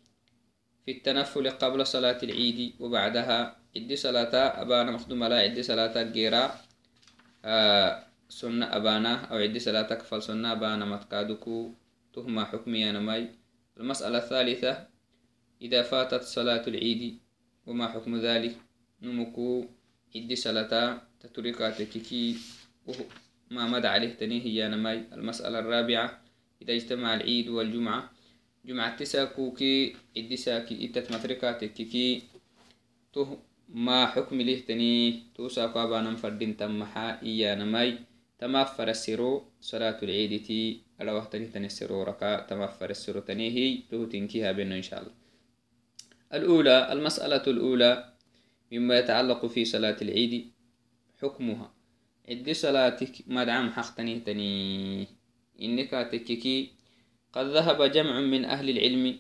في التنفل قبل صلاة العيد وبعدها. عدي صلاة أبانا مخدوم لا عدي صلاة جيرا آه سنة أبانا أو عدي صلاة كفل سنة أبانا متكادكو تهما حكمي أنا ماي المسألة الثالثة إذا فاتت صلاة العيد وما حكم ذلك؟ نمكو عدي صلاة تتركاتككي ما مدى عليه تنيه أنا ماي المسألة الرابعة إذا اجتمع العيد والجمعة جمعة تساكوكي عدي ساكي إتت متركاتككي تو ما حكم له تني؟ توساكو أبانا فردين تمحا إيانا ماي تمافر السرو صلاة العيد تي على وقت تني السرو ركا تمافر السرو تنيهي تو تنكيها بينه إن شاء الله. الأولى المسألة الأولى مما يتعلق في صلاة العيد حكمها. عد صلاتك مدعم حق تنيه تني إنك تككي قد ذهب جمع من أهل العلم.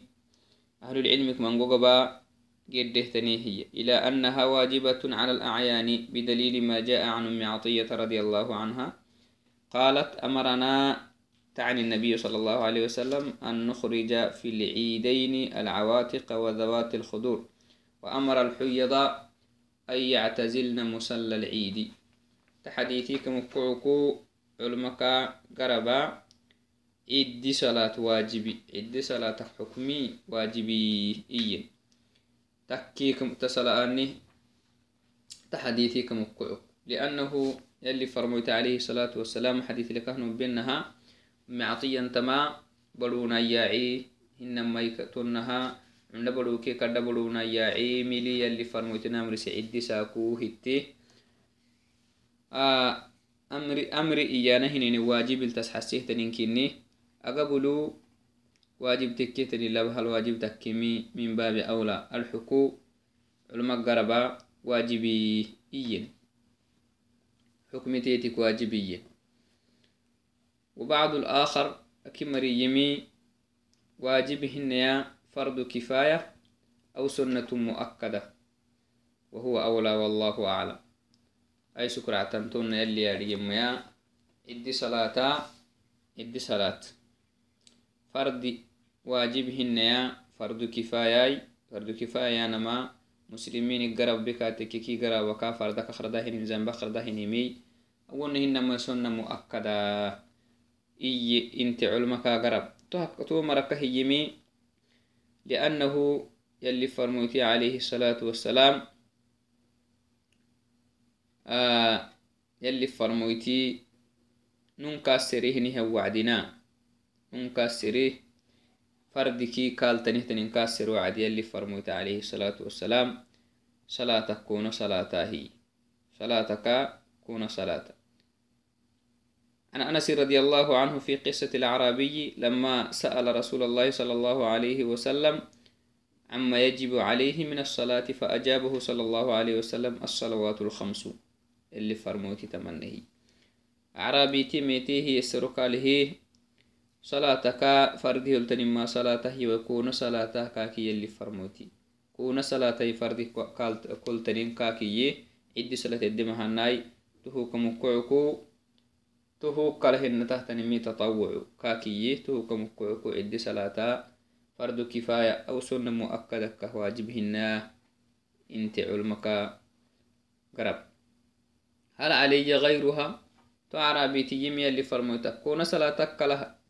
أهل العلم من قبا قده تنيه إلى أنها واجبة على الأعيان بدليل ما جاء عن أم عطية رضي الله عنها. قالت أمرنا تعني النبي صلى الله عليه وسلم أن نخرج في العيدين العواتق وذوات الخدور وأمر الحيض أن يعتزلن مسلى العيد. تحديثي كمكعكو علمك قربا. إدي صلاة واجبي إدي صلاة حكمي واجبي إيه تكيكم تسلأني تحديثي كمكعك لأنه يلي فرميت عليه الصلاة والسلام حديث لكهن بينها معطيا تما بلونا ياعي إنما يكتنها عند بلوكي كد بلونا ياعي ملي يلي فرميت نامر سعيد ساكو هتي آه أمري أمري إيانا هنين واجب التسحسيه تنينكيني أقبلو واجب تكيتني لبها الواجب تكيمي من باب أولى. الحقوق علماء قربا واجبي إيين حكمتيتك واجبية. وبعض الآخر أكمري يمي واجبهن يا فرض كفاية أو سنة مؤكدة. وهو أولى والله أعلم. أي سكر عتمتون يلي يا. إدي صلاة إدي صلاة. فرد واجبهن يا فرض كفاية فرض كفاية نما مسلمين قرب بك تككي قرب وكا فردك خردهن زنب خردهن مي أولهن سنة مؤكدة إي إنت علمك قرب تو مرك هيمي لأنه يلي فرموتي عليه الصلاة والسلام آه يلي فرموتي ننكسره نها وعدنا قال تنه تنكسر وعد يلي فرموتي عليه الصلاة والسلام. صلاتك كون صلاتها هي. صلاتك كون صلاتك عن أنس رضي الله عنه في قصة الأعرابي لما سأل رسول الله صلى الله عليه وسلم عما يجب عليه من الصلاة فأجابه صلى الله عليه وسلم الصلوات الخمس. اللي فرموتي تمنه. أعرابي تيميتيه يسرقاله صلاتك فرده التنما صلاته وكون صلاته كاكي اللي فرموتي كون صلاته فرده كل تنين كاكي عد صلاة الدمهناي تهوكم كعكو تهو كالهن تهتنمي تطوع كاكيه تهو كمكوكو عد صلاة فرد كفاية أو سنة مؤكدة كواجبهن انت علمك قرب هل علي غيرها تعرى تيمي اللي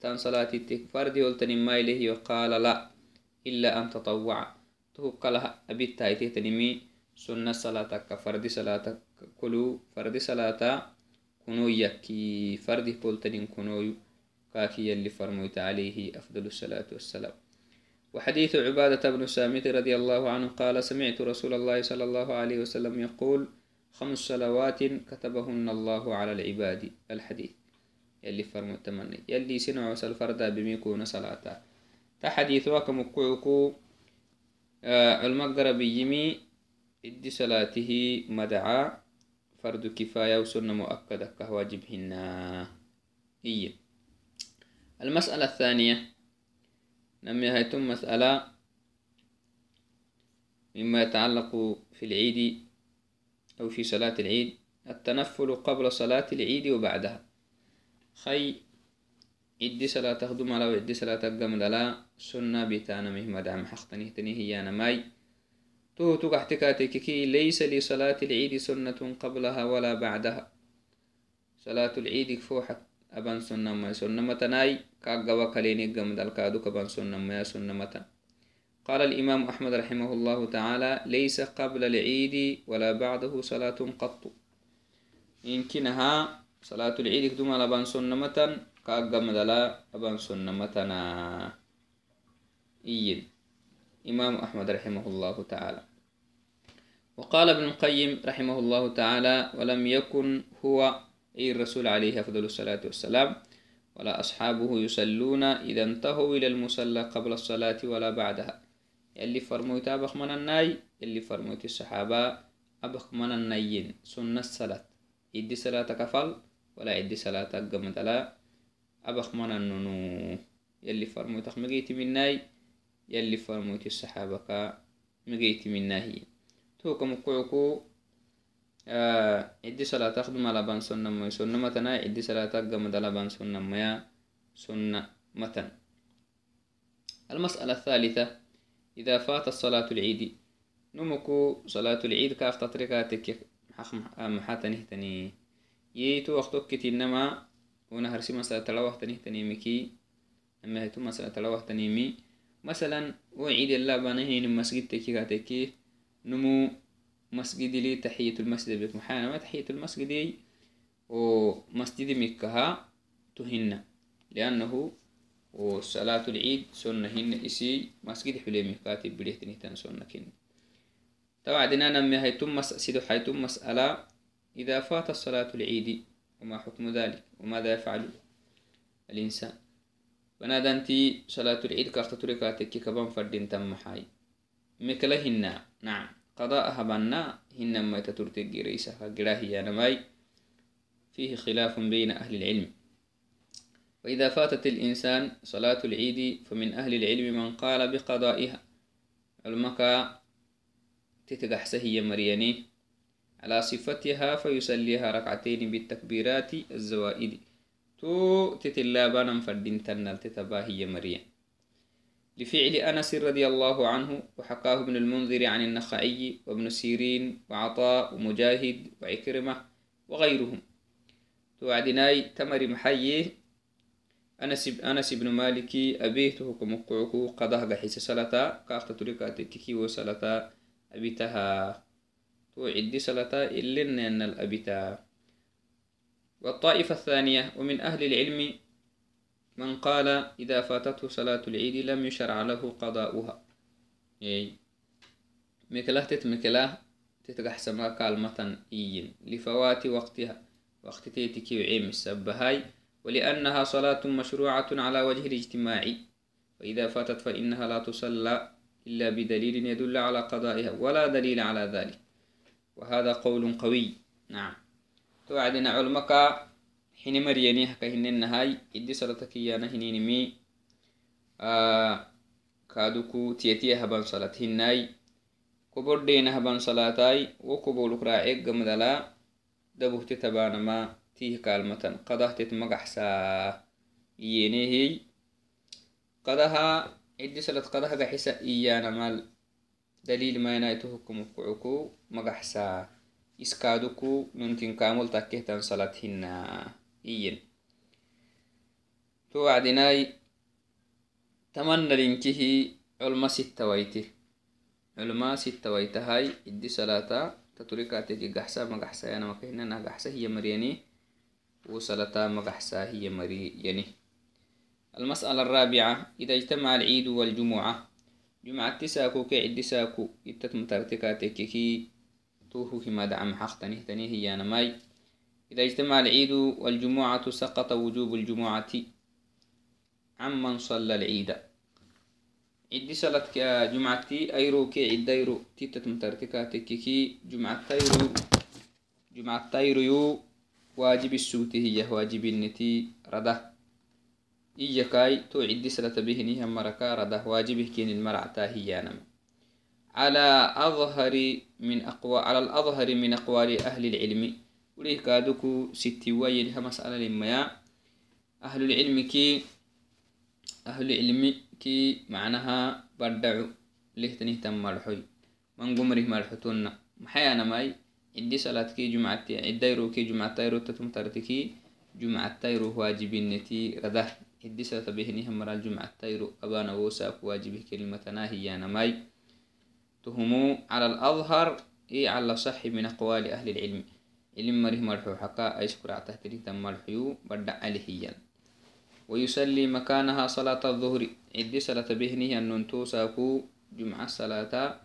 فرموتك كون صلاتك لها تان صلاتي فردي ما إليه وقال لا إلا أن تطوع. تهو كلها أبيت تايتي تنمي سنة صلاتك فرد صلاتك كلو فرد صلاتك كنويا كي فرده بولتنين كنوي كاكي يلي فرموت عليه أفضل الصلاة والسلام. وحديث عبادة بن سامت رضي الله عنه قال سمعت رسول الله صلى الله عليه وسلم يقول خمس صلوات كتبهن الله على العباد. الحديث. يلي فرمو التمني يلي سنعو سالفردا بميكون صلاة تحديث وكم قعكو آه علماء بيمي إدي صلاته مدعى فرد كفاية وسنة مؤكدة كواجبهن هي المسألة الثانية. نمي هيتم مسألة مما يتعلق في العيد أو في صلاة العيد. التنفل قبل صلاة العيد وبعدها. خي عدي صلاة تخدم على وعدي صلاة تقم لا سنة بيتانا مهما دعم حقتني تني هي أنا ماي. تو تكحتكاتككي ليس لصلاة العيد سنة قبلها ولا بعدها. صلاة العيد فوحت أبان سنة ما سنة متناي كاقوا كليني قم دالكادو كبان سنة ما سنة متن قال الإمام أحمد رحمه الله تعالى ليس قبل العيد ولا بعده صلاة قط. يمكنها صلاة العيد كدوم على بان سنة متن كأقم دلا سنة متنا. إيد إمام أحمد رحمه الله تعالى. وقال ابن القيم رحمه الله تعالى ولم يكن هو أي الرسول عليه أفضل الصلاة والسلام ولا أصحابه يصلون إذا انتهوا إلى المصلى قبل الصلاة ولا بعدها. يلي فرموت أبخ من الناي يلي فرموت الصحابة أبخ من النايين. سنة الصلاة. إدي صلاة كفل؟ ولا إدي صلاة قمت لا أبخ من النونو يلي فرموت مجيت من ناي يلي فرموت الصحابة كا مجيت من ناهي توكم مقعكو آه إدي صلاة تخدم على بان سنة مي سنة متنا إدي صلاة قمت على بان سنة ميا سنة متن. المسألة الثالثة إذا فات الصلاة العيد. نمكو صلاة العيد كاف تطريقاتك محا ييتو وقتك كتنما ونهر سي مسألة تلوه تنهتني مكي أما هيتو مسألة تلوه تنيمي مثلا وعيد الله بانهين مسجد تكي نمو مسجد لي تحية المسجد بك محانا ما تحية المسجد ومسجد مكها تهنا لأنه وصلاة العيد سنة هن إسي مسجد حليمي كاتب بليه تنهتان سنة كن توعدنا نمي هيتم مسألة إذا فات الصلاة العيد وما حكم ذلك؟ وماذا يفعل الإنسان؟ بنادنتي صلاة العيد كاختتركاتك كبان فردين تم حاي. مكلهن نعم. قضاءها بنا. هن ما تترتق ريسها قراهي نماي. فيه خلاف بين أهل العلم. وإذا فاتت الإنسان صلاة العيد فمن أهل العلم من قال بقضائها. المكا تتقحسه مرياني. على صفتها فيسليها ركعتين بالتكبيرات الزوائد. تو تتلابانا فردين تنال تتباهي مريم. لفعل أنس رضي الله عنه وحكاه ابن المنذر عن النخعي وابن سيرين وعطاء ومجاهد وعكرمة وغيرهم. توعدناي تمر محيي. أنس أنس بن مالك أبيته كمقعكو قضاه بحيث صلاة كافت تريكاتككي وصلاة أبيتها توعد صلاة إلا أن الأبيتا. والطائفة الثانية ومن أهل العلم من قال إذا فاتته صلاة العيد لم يشرع له قضاؤها. أي مكله تتمكله تتقح كالمة إيين. لفوات وقتها. وقت تيتكي وعيم السبهاي. ولأنها صلاة مشروعة على وجه الاجتماع. فإذا فاتت فإنها لا تصلى إلا بدليل يدل على قضائها. ولا دليل على ذلك. وهذا قول قوي نعم توعدنا علمك حين مريني هكا هن النهاي إدي صلاتك يانا هنين مي آه كادوكو تيتي هبان صلاة هناي كبر دينا هبان صلاتاي وكبولك راعيق قمدلا دبوهت تبانا ما تيه كالمتن قضاه تتمقحسا يينيهي قضاها إدي صلاة قضاها قحسا إيانا مال دليل ما ينايته حكم كعكو مقحسا إسكادوكو ننتين كامل هنا. إيين. توعدناي تمنى لنكه علما ستة ويته علما ستة ويتهاي إدي صلاة تتركاتي قحسا مقحسا يانا مكهنا قحسا هي مرياني وصلاة مقحسا هي مرياني. المسألة الرابعة إذا اجتمع العيد والجمعة جمعة ساكو كي عدي ساكو إتت مترتكاتككي توفو كما دعم حق تنيه هي ماي. إذا اجتمع العيد والجمعة سقط وجوب الجمعة. عمن صلى العيد. عدي صلاة جمعتي أيرو كي عد أيرو تيتت مترتكاتككي جمعة أيرو جمعة أيرو واجب السوتي هي واجب النتي رده إيكاي تو عدي سلة بهني هم مركا رده واجبه كين المرعتا هيانم. على أظهر من أقوى على الأظهر من أقوال أهل العلم وليه كادوكو ستي وين مسألة لما أهل العلم كي أهل العلم كي معناها بدعو ليه تنيه تم مرحوي من قمره مرحتونا محيانا ماي عدي صلاة كي جمعتي عدي كي جمعتي رو تتم ترتكي جمعتي رو واجبينتي رده. تيرو أبانا وساك واجبه كلمة ناهي ماي تهمو على الأظهر إي على صح من أقوال أهل العلم. علم مره مرحو حقا أي سكرع تهتري تم مرحيو بدع عليه ويسلي مكانها صلاة الظهر. عدي صلاة بهني أن ننتو ساكو جمعة صلاة.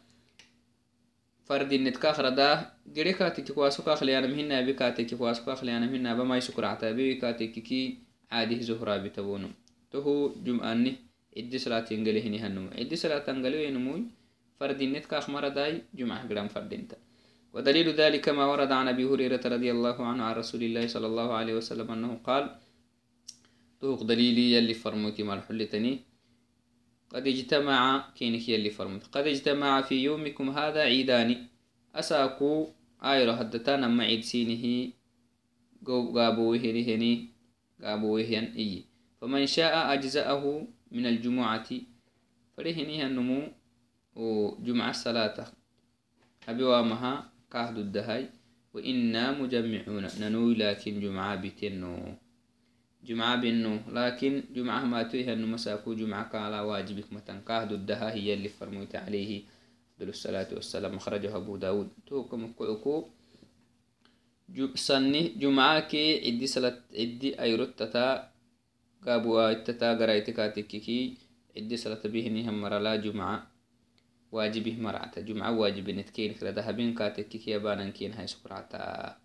فرد النتكاخ ردا جري كاتي كواسو كاخلي أنا مهنا بكاتي كواسو كاخلي أنا مهنا بما يسكرع تابي كاتي كي عاده زهرا بتبونم. تهو جمعاني عدي صلاة ينقله هنمو عدي صلاة ينقله ينموي فرد النت كاخ داي جمعة قرام فردينتا ودليل ذلك ما ورد عن أبي هريرة رضي الله عنه عن رسول الله صلى الله عليه وسلم أنه قال توق دليلي يلي فرموتي مع الحلتني قد اجتمع كينك يلي فرموت. قد اجتمع في يومكم هذا عيدان أساكو آيرو هدتان ما عيد سينه قابو هني. قابوهيان إي. فمن شاء أجزأه من الجمعة. فرهنيها النمو وجمعة الصلاة أبي وامها كهد الدهي وإنا مجمعون ننوي لكن جمعة بتنو. جمعة بنو لكن جمعة ما تويها أنه مساكو جمعة كالا واجبك متن. كهد الدها هي اللي فرميت عليه دل الصلاة والسلام. أخرجه أبو داود. توكم كعكو jumcake cidi ayrotata gabuaitata garaitikatikkiki cidi salata bihinihan marala jumca waajibih maracta jumca waajibinetkenikra dahabin katekkiki yabanankin haisukracta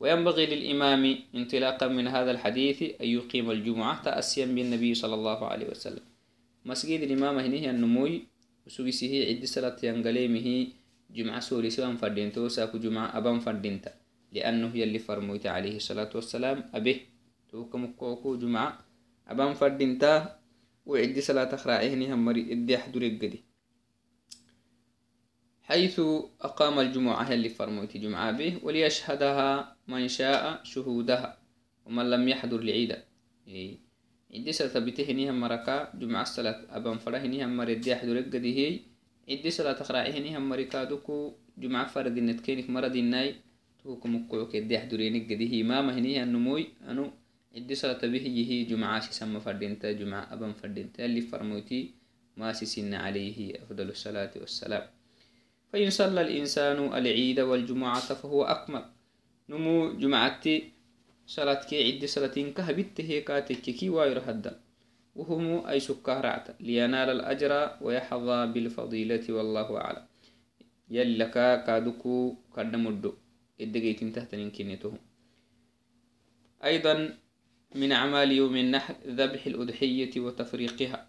وينبغي للإمام انطلاقا من هذا الحديث أن يقيم الجمعة تأسيا بالنبي صلى الله عليه وسلم مسجد الإمام هنيه النموي وسويسه عد صلاة ينقليمه جمعة سوري سوان فردينتو ساكو جمعة أبان فردينتا لأنه يلي فرمويت عليه الصلاة والسلام. أبيه توكم كوكو جمعة. أبان فردينتا وعدي صلاة خراعيهني همري إدي أحدر القدي. حيث أقام الجمعة يلي فرمويت جمعة به وليشهدها من شاء شهودها ومن لم يحضر العيد إيه. عدي صلاة بتهني همركا جمعة صلاة أبان فرهني همري إدي أحدر القدي هي. عدي صلاة خراعيهني همري كادوكو جمعة فردينت كينك مرديناي توكم كوك الدح درينك قديه. ما مهني النموي أنو عدي صلاة به يهي جمعة سما فردينتا جمعة أبا فردينتا اللي فرموتي ما سن عليه أفضل الصلاة والسلام. فإن صلى الإنسان العيد والجمعة فهو أكمل. نمو جمعتي صلاة كي عدي صلاة كهبت هيكاتك كي واير وهم أي سكارعت لينال الأجر ويحظى بالفضيلة والله أعلم. يلك كادوكو كدمدو كنيته. أيضا من أعمال يوم النحر ذبح الأضحية وتفريقها.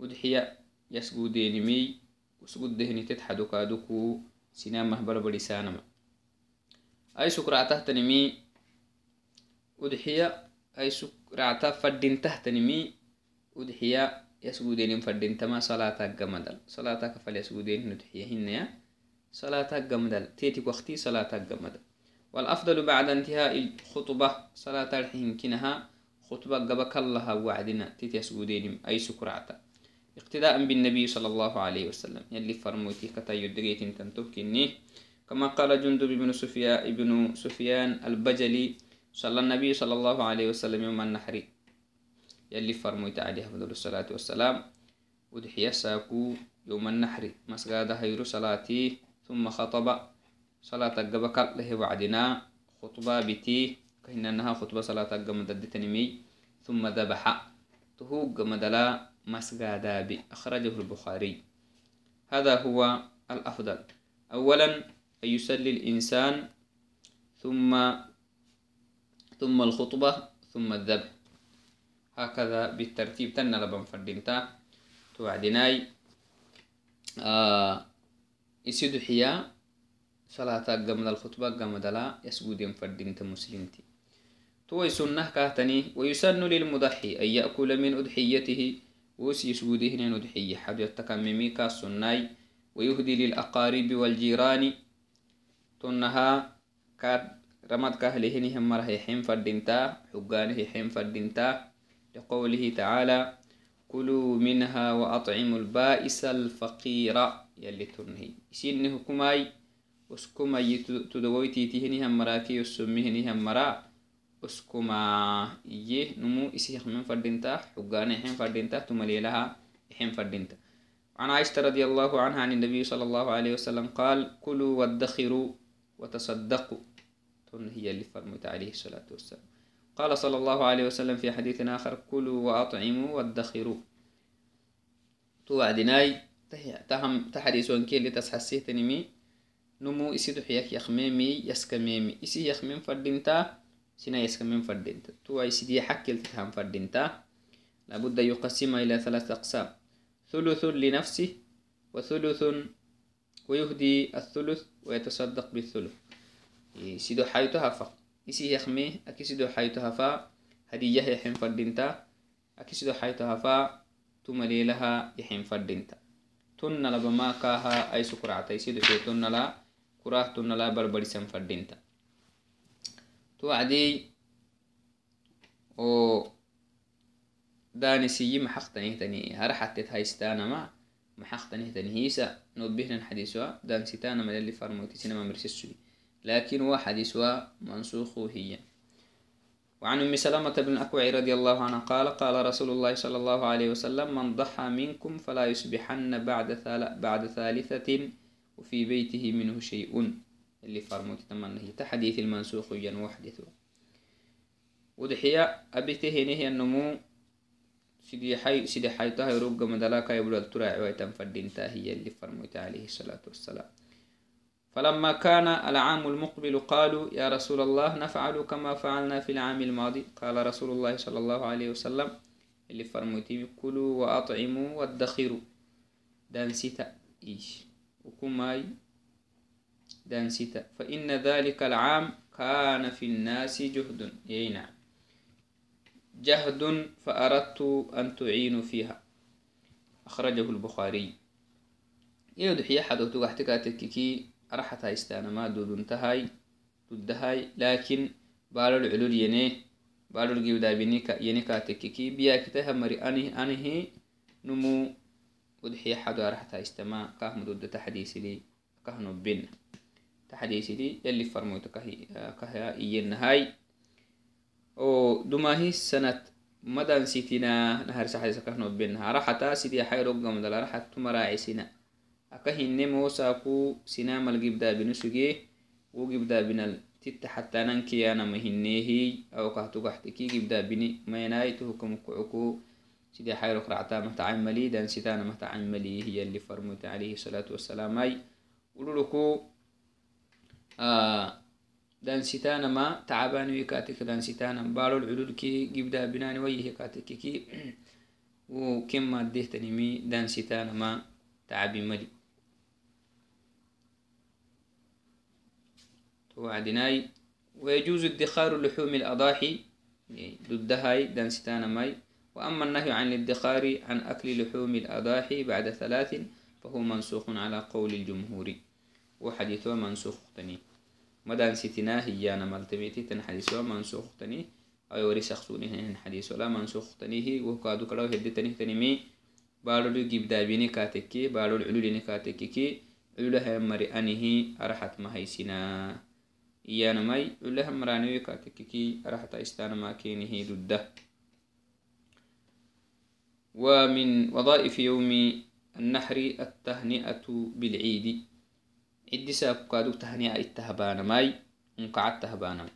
أضحية يسجودين مي وسجود دهني تتحدو كادوكو سينما بربري سانما أي سكرة تحتني مي؟ أضحية أي سكرة فدين تحتني مي؟ أضحية يسجودين فدين تما صلاة جمدل صلاة كفل يسجودين أضحية هنا صلاة جمدل تيتي وقتي صلاة جمدل والأفضل بعد انتهاء الخطبة صلاة الحين كنها خطبة قبك الله وعدنا. تيتي سجودين أي سكرعتا اقتداء بالنبي صلى الله عليه وسلم. يلي فرموتي كتا يدريت تنتهكني كما قال جندب بن سفيان ابن سفيان البجلي صلى النبي صلى الله عليه وسلم يوم النحر. يلي فرموت عليه أفضل الصلاة والسلام. ودحيا ساكو يوم النحر. مسجد هيرو صلاتي. ثم خطب صلاة قبك له وعدنا خطبة بتي كهنا أنها خطبة صلاة قم تنمي ثم ذبح. تهوق مدلا مسجد بي أخرجه البخاري. هذا هو الأفضل. أولا أن يسلي الإنسان ثم ثم الخطبة ثم الذبح. هكذا بالترتيب. تنا لبن فردينتا. توعدناي. آه قمد الخطبة قمد لا يسجد فردينتا مسلمتي توي سنة كهتني ويسن للمضحي أن يأكل من أضحيته وسي يسجده أضحية حد يتكممي كالسناي ويهدي للأقارب والجيران. تنها كاد رمد كهلهن هم مرهيحين فردينتا حقانه حين فردينتا. لقوله تعالى كلوا منها وأطعموا البائس الفقير. يلي تنهي سينه كماي وسكماي تدويتي تهني هم مراكي وسمهني هم مرا وسكما إيه نمو إسيح من فردينتا حقانه حين فردينتا تملي لها حين فردينتا عن عائشة رضي الله عنها عن النبي صلى الله عليه وسلم قال كلوا وادخروا وتصدقوا هي اللي فرمت عليه الصلاة والسلام قال صلى الله عليه وسلم في حديث آخر كلوا وأطعموا وادخروا توعدناي تهم تحديث وانكي اللي تسحسيه تنمي. نمو إسيدو حياك يخميمي يسكميمي. إسي يخميم فردينتا سنا يسكميم فردينتا. تو إسيدي حكي تتهم فردينتا. لابد يقسم إلى ثلاث أقسام. ثلث لنفسه وثلث ويهدي الثلث ويتصدق بالثلث. سيدو حيتها فقط isi yakme akisido haytohafa hadiyah yaxen fadinta akisido haytohafa tumalelaha yaxen fadinta tonnala bama kaha ay sukuracta isido ke tonnala kurah tonnala barbarisan fadinta to adi o danisiyi maxaqtanihtani haraxatet haystanama maxaqtanihtani hisa nobihnan xadiswa dansitanama yali farmoytisinama mirsesudi لكن واحد يسوى منسوخ هي وعن أم سلمة بن الأكوع رضي الله عنها قال قال رسول الله صلى الله عليه وسلم من ضحى منكم فلا يصبحن بعد بعد ثالثة وفي بيته منه شيء. اللي فرموت تمنه تحديث المنسوخ ين وحدث ودحيا أبته نهي النمو سيدي حي سيدي حي طه يرق مدلاك يبلغ تراعي ويتنفردين هي اللي فرموت عليه الصلاة والسلام. فلما كان العام المقبل قالوا يا رسول الله نفعل كما فعلنا في العام الماضي. قال رسول الله صلى الله عليه وسلم اللي فرموتي كلوا وأطعموا وادخروا. دانسيتا إيش؟ وكماي دانسيتا فإن ذلك العام كان في الناس جهد. أي نعم. جهد فأردت أن تعينوا فيها. أخرجه البخاري. يودحي أحد تكاتككي araxat haystaanama duddahay laakiin balor culur yene balor giwdaab yene kaatekiki biyakitaha mari anihi numu udxiya xado araxat haystama kahma duddata xadiisili kahnobina yali farmoyto kaha iyenahay dumahi sanad madan sitina naharsa xadiisa kahnobinaha araxata sidiaxayrogamdal araxat tumaraacisina aka hinne moosaku sinamal gibdaabinu suge wo gibdaabinal titta xatanankiyanama hinnehi awkahtugaxtiki gibdaabini mayanaytuhukamukucuku sidee xayrok racta matacamali dansitana matacamali hiyali farmute alayhi salaatu wasalaam ay ululuku dansitanama tacabaniwi katik dansitanam balol cululki gibdaabinani wayihi katikiki wo ken maddehtanimi dansitanama tacabi mali وعدناي. ويجوز ادخار لحوم الأضاحي ضدهاي دانستانا ماي. وأما النهي عن الادخار عن أكل لحوم الأضاحي بعد ثلاث فهو منسوخ على قول الجمهور. وحديثه منسوخ تني. مدان ستنا هي أنا ملتبيتي تن حديثه منسوخ تني. أو وري شخصوني هن حديث ولا منسوخ تنيه وكادو كلاو هدي تني تني مي. بالو جيب دابيني كاتكي بالو العلولي كاتكي علولها مري أنهي أرحت ما هيسنا iyanamai culeha maraniwe katekiki arahta istanama kenihi dudda ومن وظائف يوم النحر التهنئة بالعيد عدي ساكو كادو تهنئة التهبان ماي انقع التهبان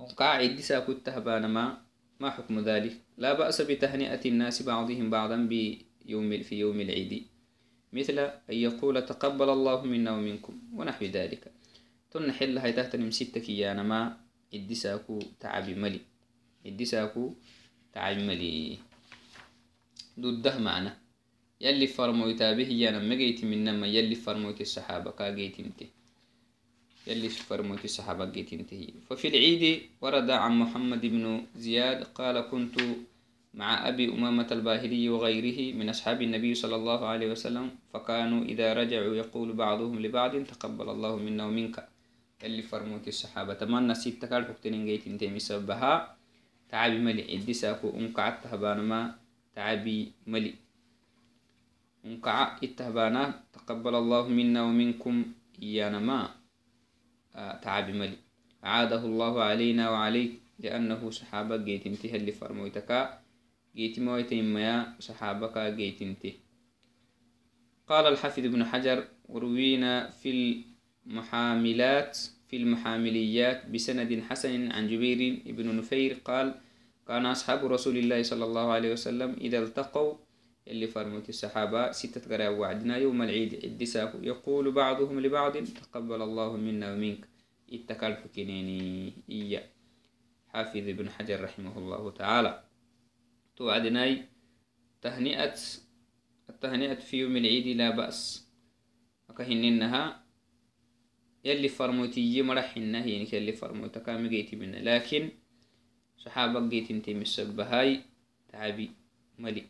انقع عدي ساكو التهبان ما ما حكم ذلك لا بأس بتهنئة الناس بعضهم بعضا بيوم في يوم العيد مثل أن يقول تقبل الله منا ومنكم ونحو ذلك تن حل هاي تحت نمسيتك يا ما إدساكو تعبي ملي إدساكو تعبي ملي ضده معنا. يلي فرمويت به يا نما جيت من نما يلي فرمويت الصحابة كا جيت انت. يلي فرمويت الصحابة جيت انت. ففي العيد ورد عن محمد بن زياد قال كنت مع أبي أمامة الباهلي وغيره من أصحاب النبي صلى الله عليه وسلم فكانوا إذا رجعوا يقول بعضهم لبعض تقبل الله منا ومنك. اللي فرموت الصحابة تمنى ست تكال حكتين جيت انتي مسبها. تعبي ملي عدي ساكو انقعت تهبانما تعبي ملي. انقع اتهبانا تقبل الله منا ومنكم إيانا ما. آه تعبي ملي. عاده الله علينا وعليك لأنه صحابة جيت انتهى اللي فرموتك جيتمويتيميا صحابك جيتنتي قال الحافظ ابن حجر وروينا في المحاملات في المحامليات بسند حسن عن جبير بن نفير قال كان أصحاب رسول الله صلى الله عليه وسلم إذا التقوا اللي فرمت الصحابة ستة قراء وعدنا يوم العيد. الدساك يقول بعضهم لبعض تقبل الله منا ومنك. اتكال حكينيني إياه. حافظ ابن حجر رحمه الله تعالى. توعدناي تهنئة التهنئة في يوم العيد لا بأس. أكهننها يلي فرموتي مرحنا يعني يلي فرموتا كام جيتي منه. لكن صحابة جيت انتي مسبهاي تعبي ملي.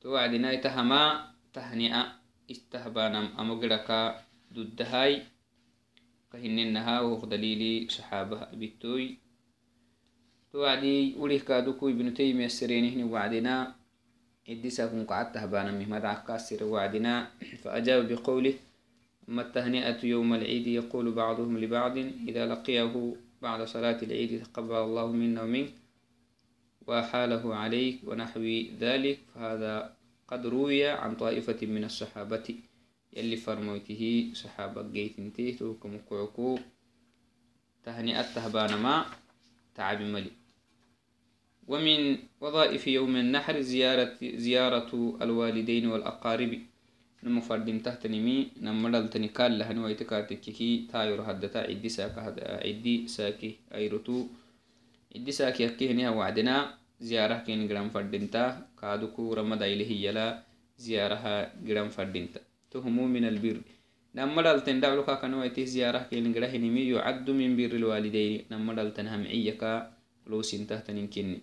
توعدناي تهما تهنئة استهبانم. أمقركا ضدهاي كهننها وهو دليلي صحابة بيتوي. توعدي وليه كادوكو ابن تيمية السرينهن وعدنا. إدساكم قعدتها بانا مهمد عكاسر وعدنا. فأجاب بقوله أما التهنئة يوم العيد يقول بعضهم لبعض إذا لقيه بعد صلاة العيد تقبل الله منا ومنك وحاله عليك ونحو ذلك فهذا قد روي عن طائفة من الصحابة. يلي فرموته صحابة جيت انتيه توكم كعكو تهنئة تهبان ما تعب ملي. ومن وظائف يوم النحر زيارة, زيارة الوالدين والأقارب. نمو فردين تحت نمي نمدل تنكال لهن ويتكاتككي تاير هدتا عدي ساكا عدي ساكي أيرتو عدي ساكي أكيهنها وعدنا زيارة كين جرام فردينتا كادوكو رمض إليه يلا زيارة جرام فردينتا تهمو من البر. نمدل تندعو لك كانوا زيارة كين جرام يعد من بر الوالدين. نمدل تنهم عيكا لوسين تحت ننكني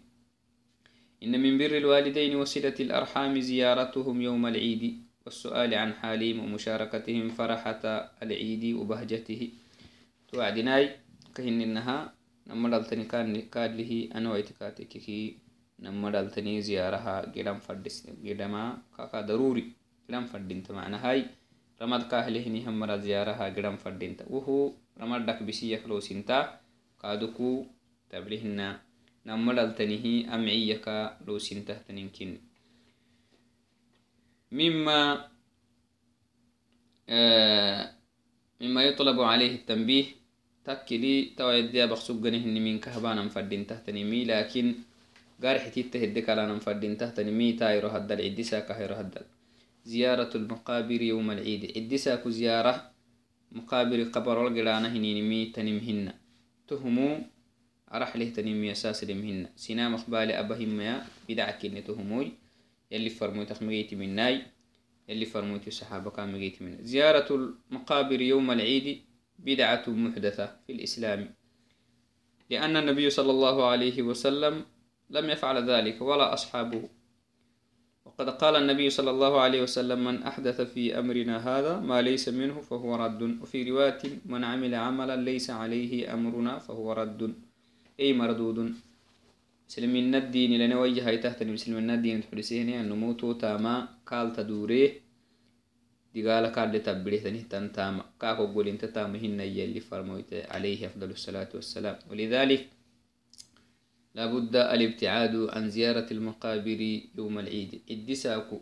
إن من بر الوالدين وصلة الأرحام زيارتهم يوم العيد. والسؤال عن حالهم ومشاركتهم فرحة العيد وبهجته. توعدناي كهن إنها نمدلتني كان كان له أنا ويتكاتكي نمدلتني زيارها قدام فردس قدما كاكا ضروري. قدام فردين معنى هاي رمض كاهله هم مرة زيارها قدام فردين وهو رمض دك بسيك لو سنتا كادوكو تبليهن نمرلتنه أمعيك لو سنتهتنين مما آه مما يطلب عليه التنبيه. تكلي تويديا بخسوق جنه من كهبانا مفردين تهتنمي لكن قارح تيته الدك على مفردين تهتنمي تايرو هدى العدسا كهيرو هدى زيارة المقابر يوم العيد. عدسا زيارة مقابر قبر القرانة هنينمي تنمهن تهمو أرح له تنيم يساس لمهن سنام أخبال أبهم يا بدعك إن تهموي يلي فرموت أخمجيت من ناي يلي فرموت الصحابة مجيت من زيارة المقابر يوم العيد بدعة محدثة في الإسلام. لأن النبي صلى الله عليه وسلم لم يفعل ذلك ولا أصحابه. وقد قال النبي صلى الله عليه وسلم من أحدث في أمرنا هذا ما ليس منه فهو رد. وفي رواية من عمل عملا ليس عليه أمرنا فهو رد. أي مردود. هاي تحت مسلمين الدين تحرسيني أنه موتو تاما قال تدوريه دقالة قال لتبريه تنه تنتاما كاكو قول انت تامهن يلي فرموت عليه أفضل الصلاة والسلام. ولذلك لابد الابتعاد عن زيارة المقابر يوم العيد. إدساكو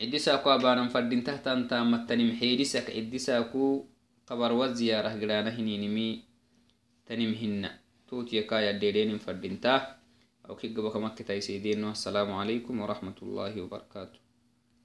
إدساكو أبانا فردين تحت أنتاما تنم حيرسك إدساكو قبر والزيارة قرانا هنينمي تنمهن توتي كايا ديرين فردينتا أو كي قبك مكة تيسيدين السلام عليكم ورحمة الله وبركاته.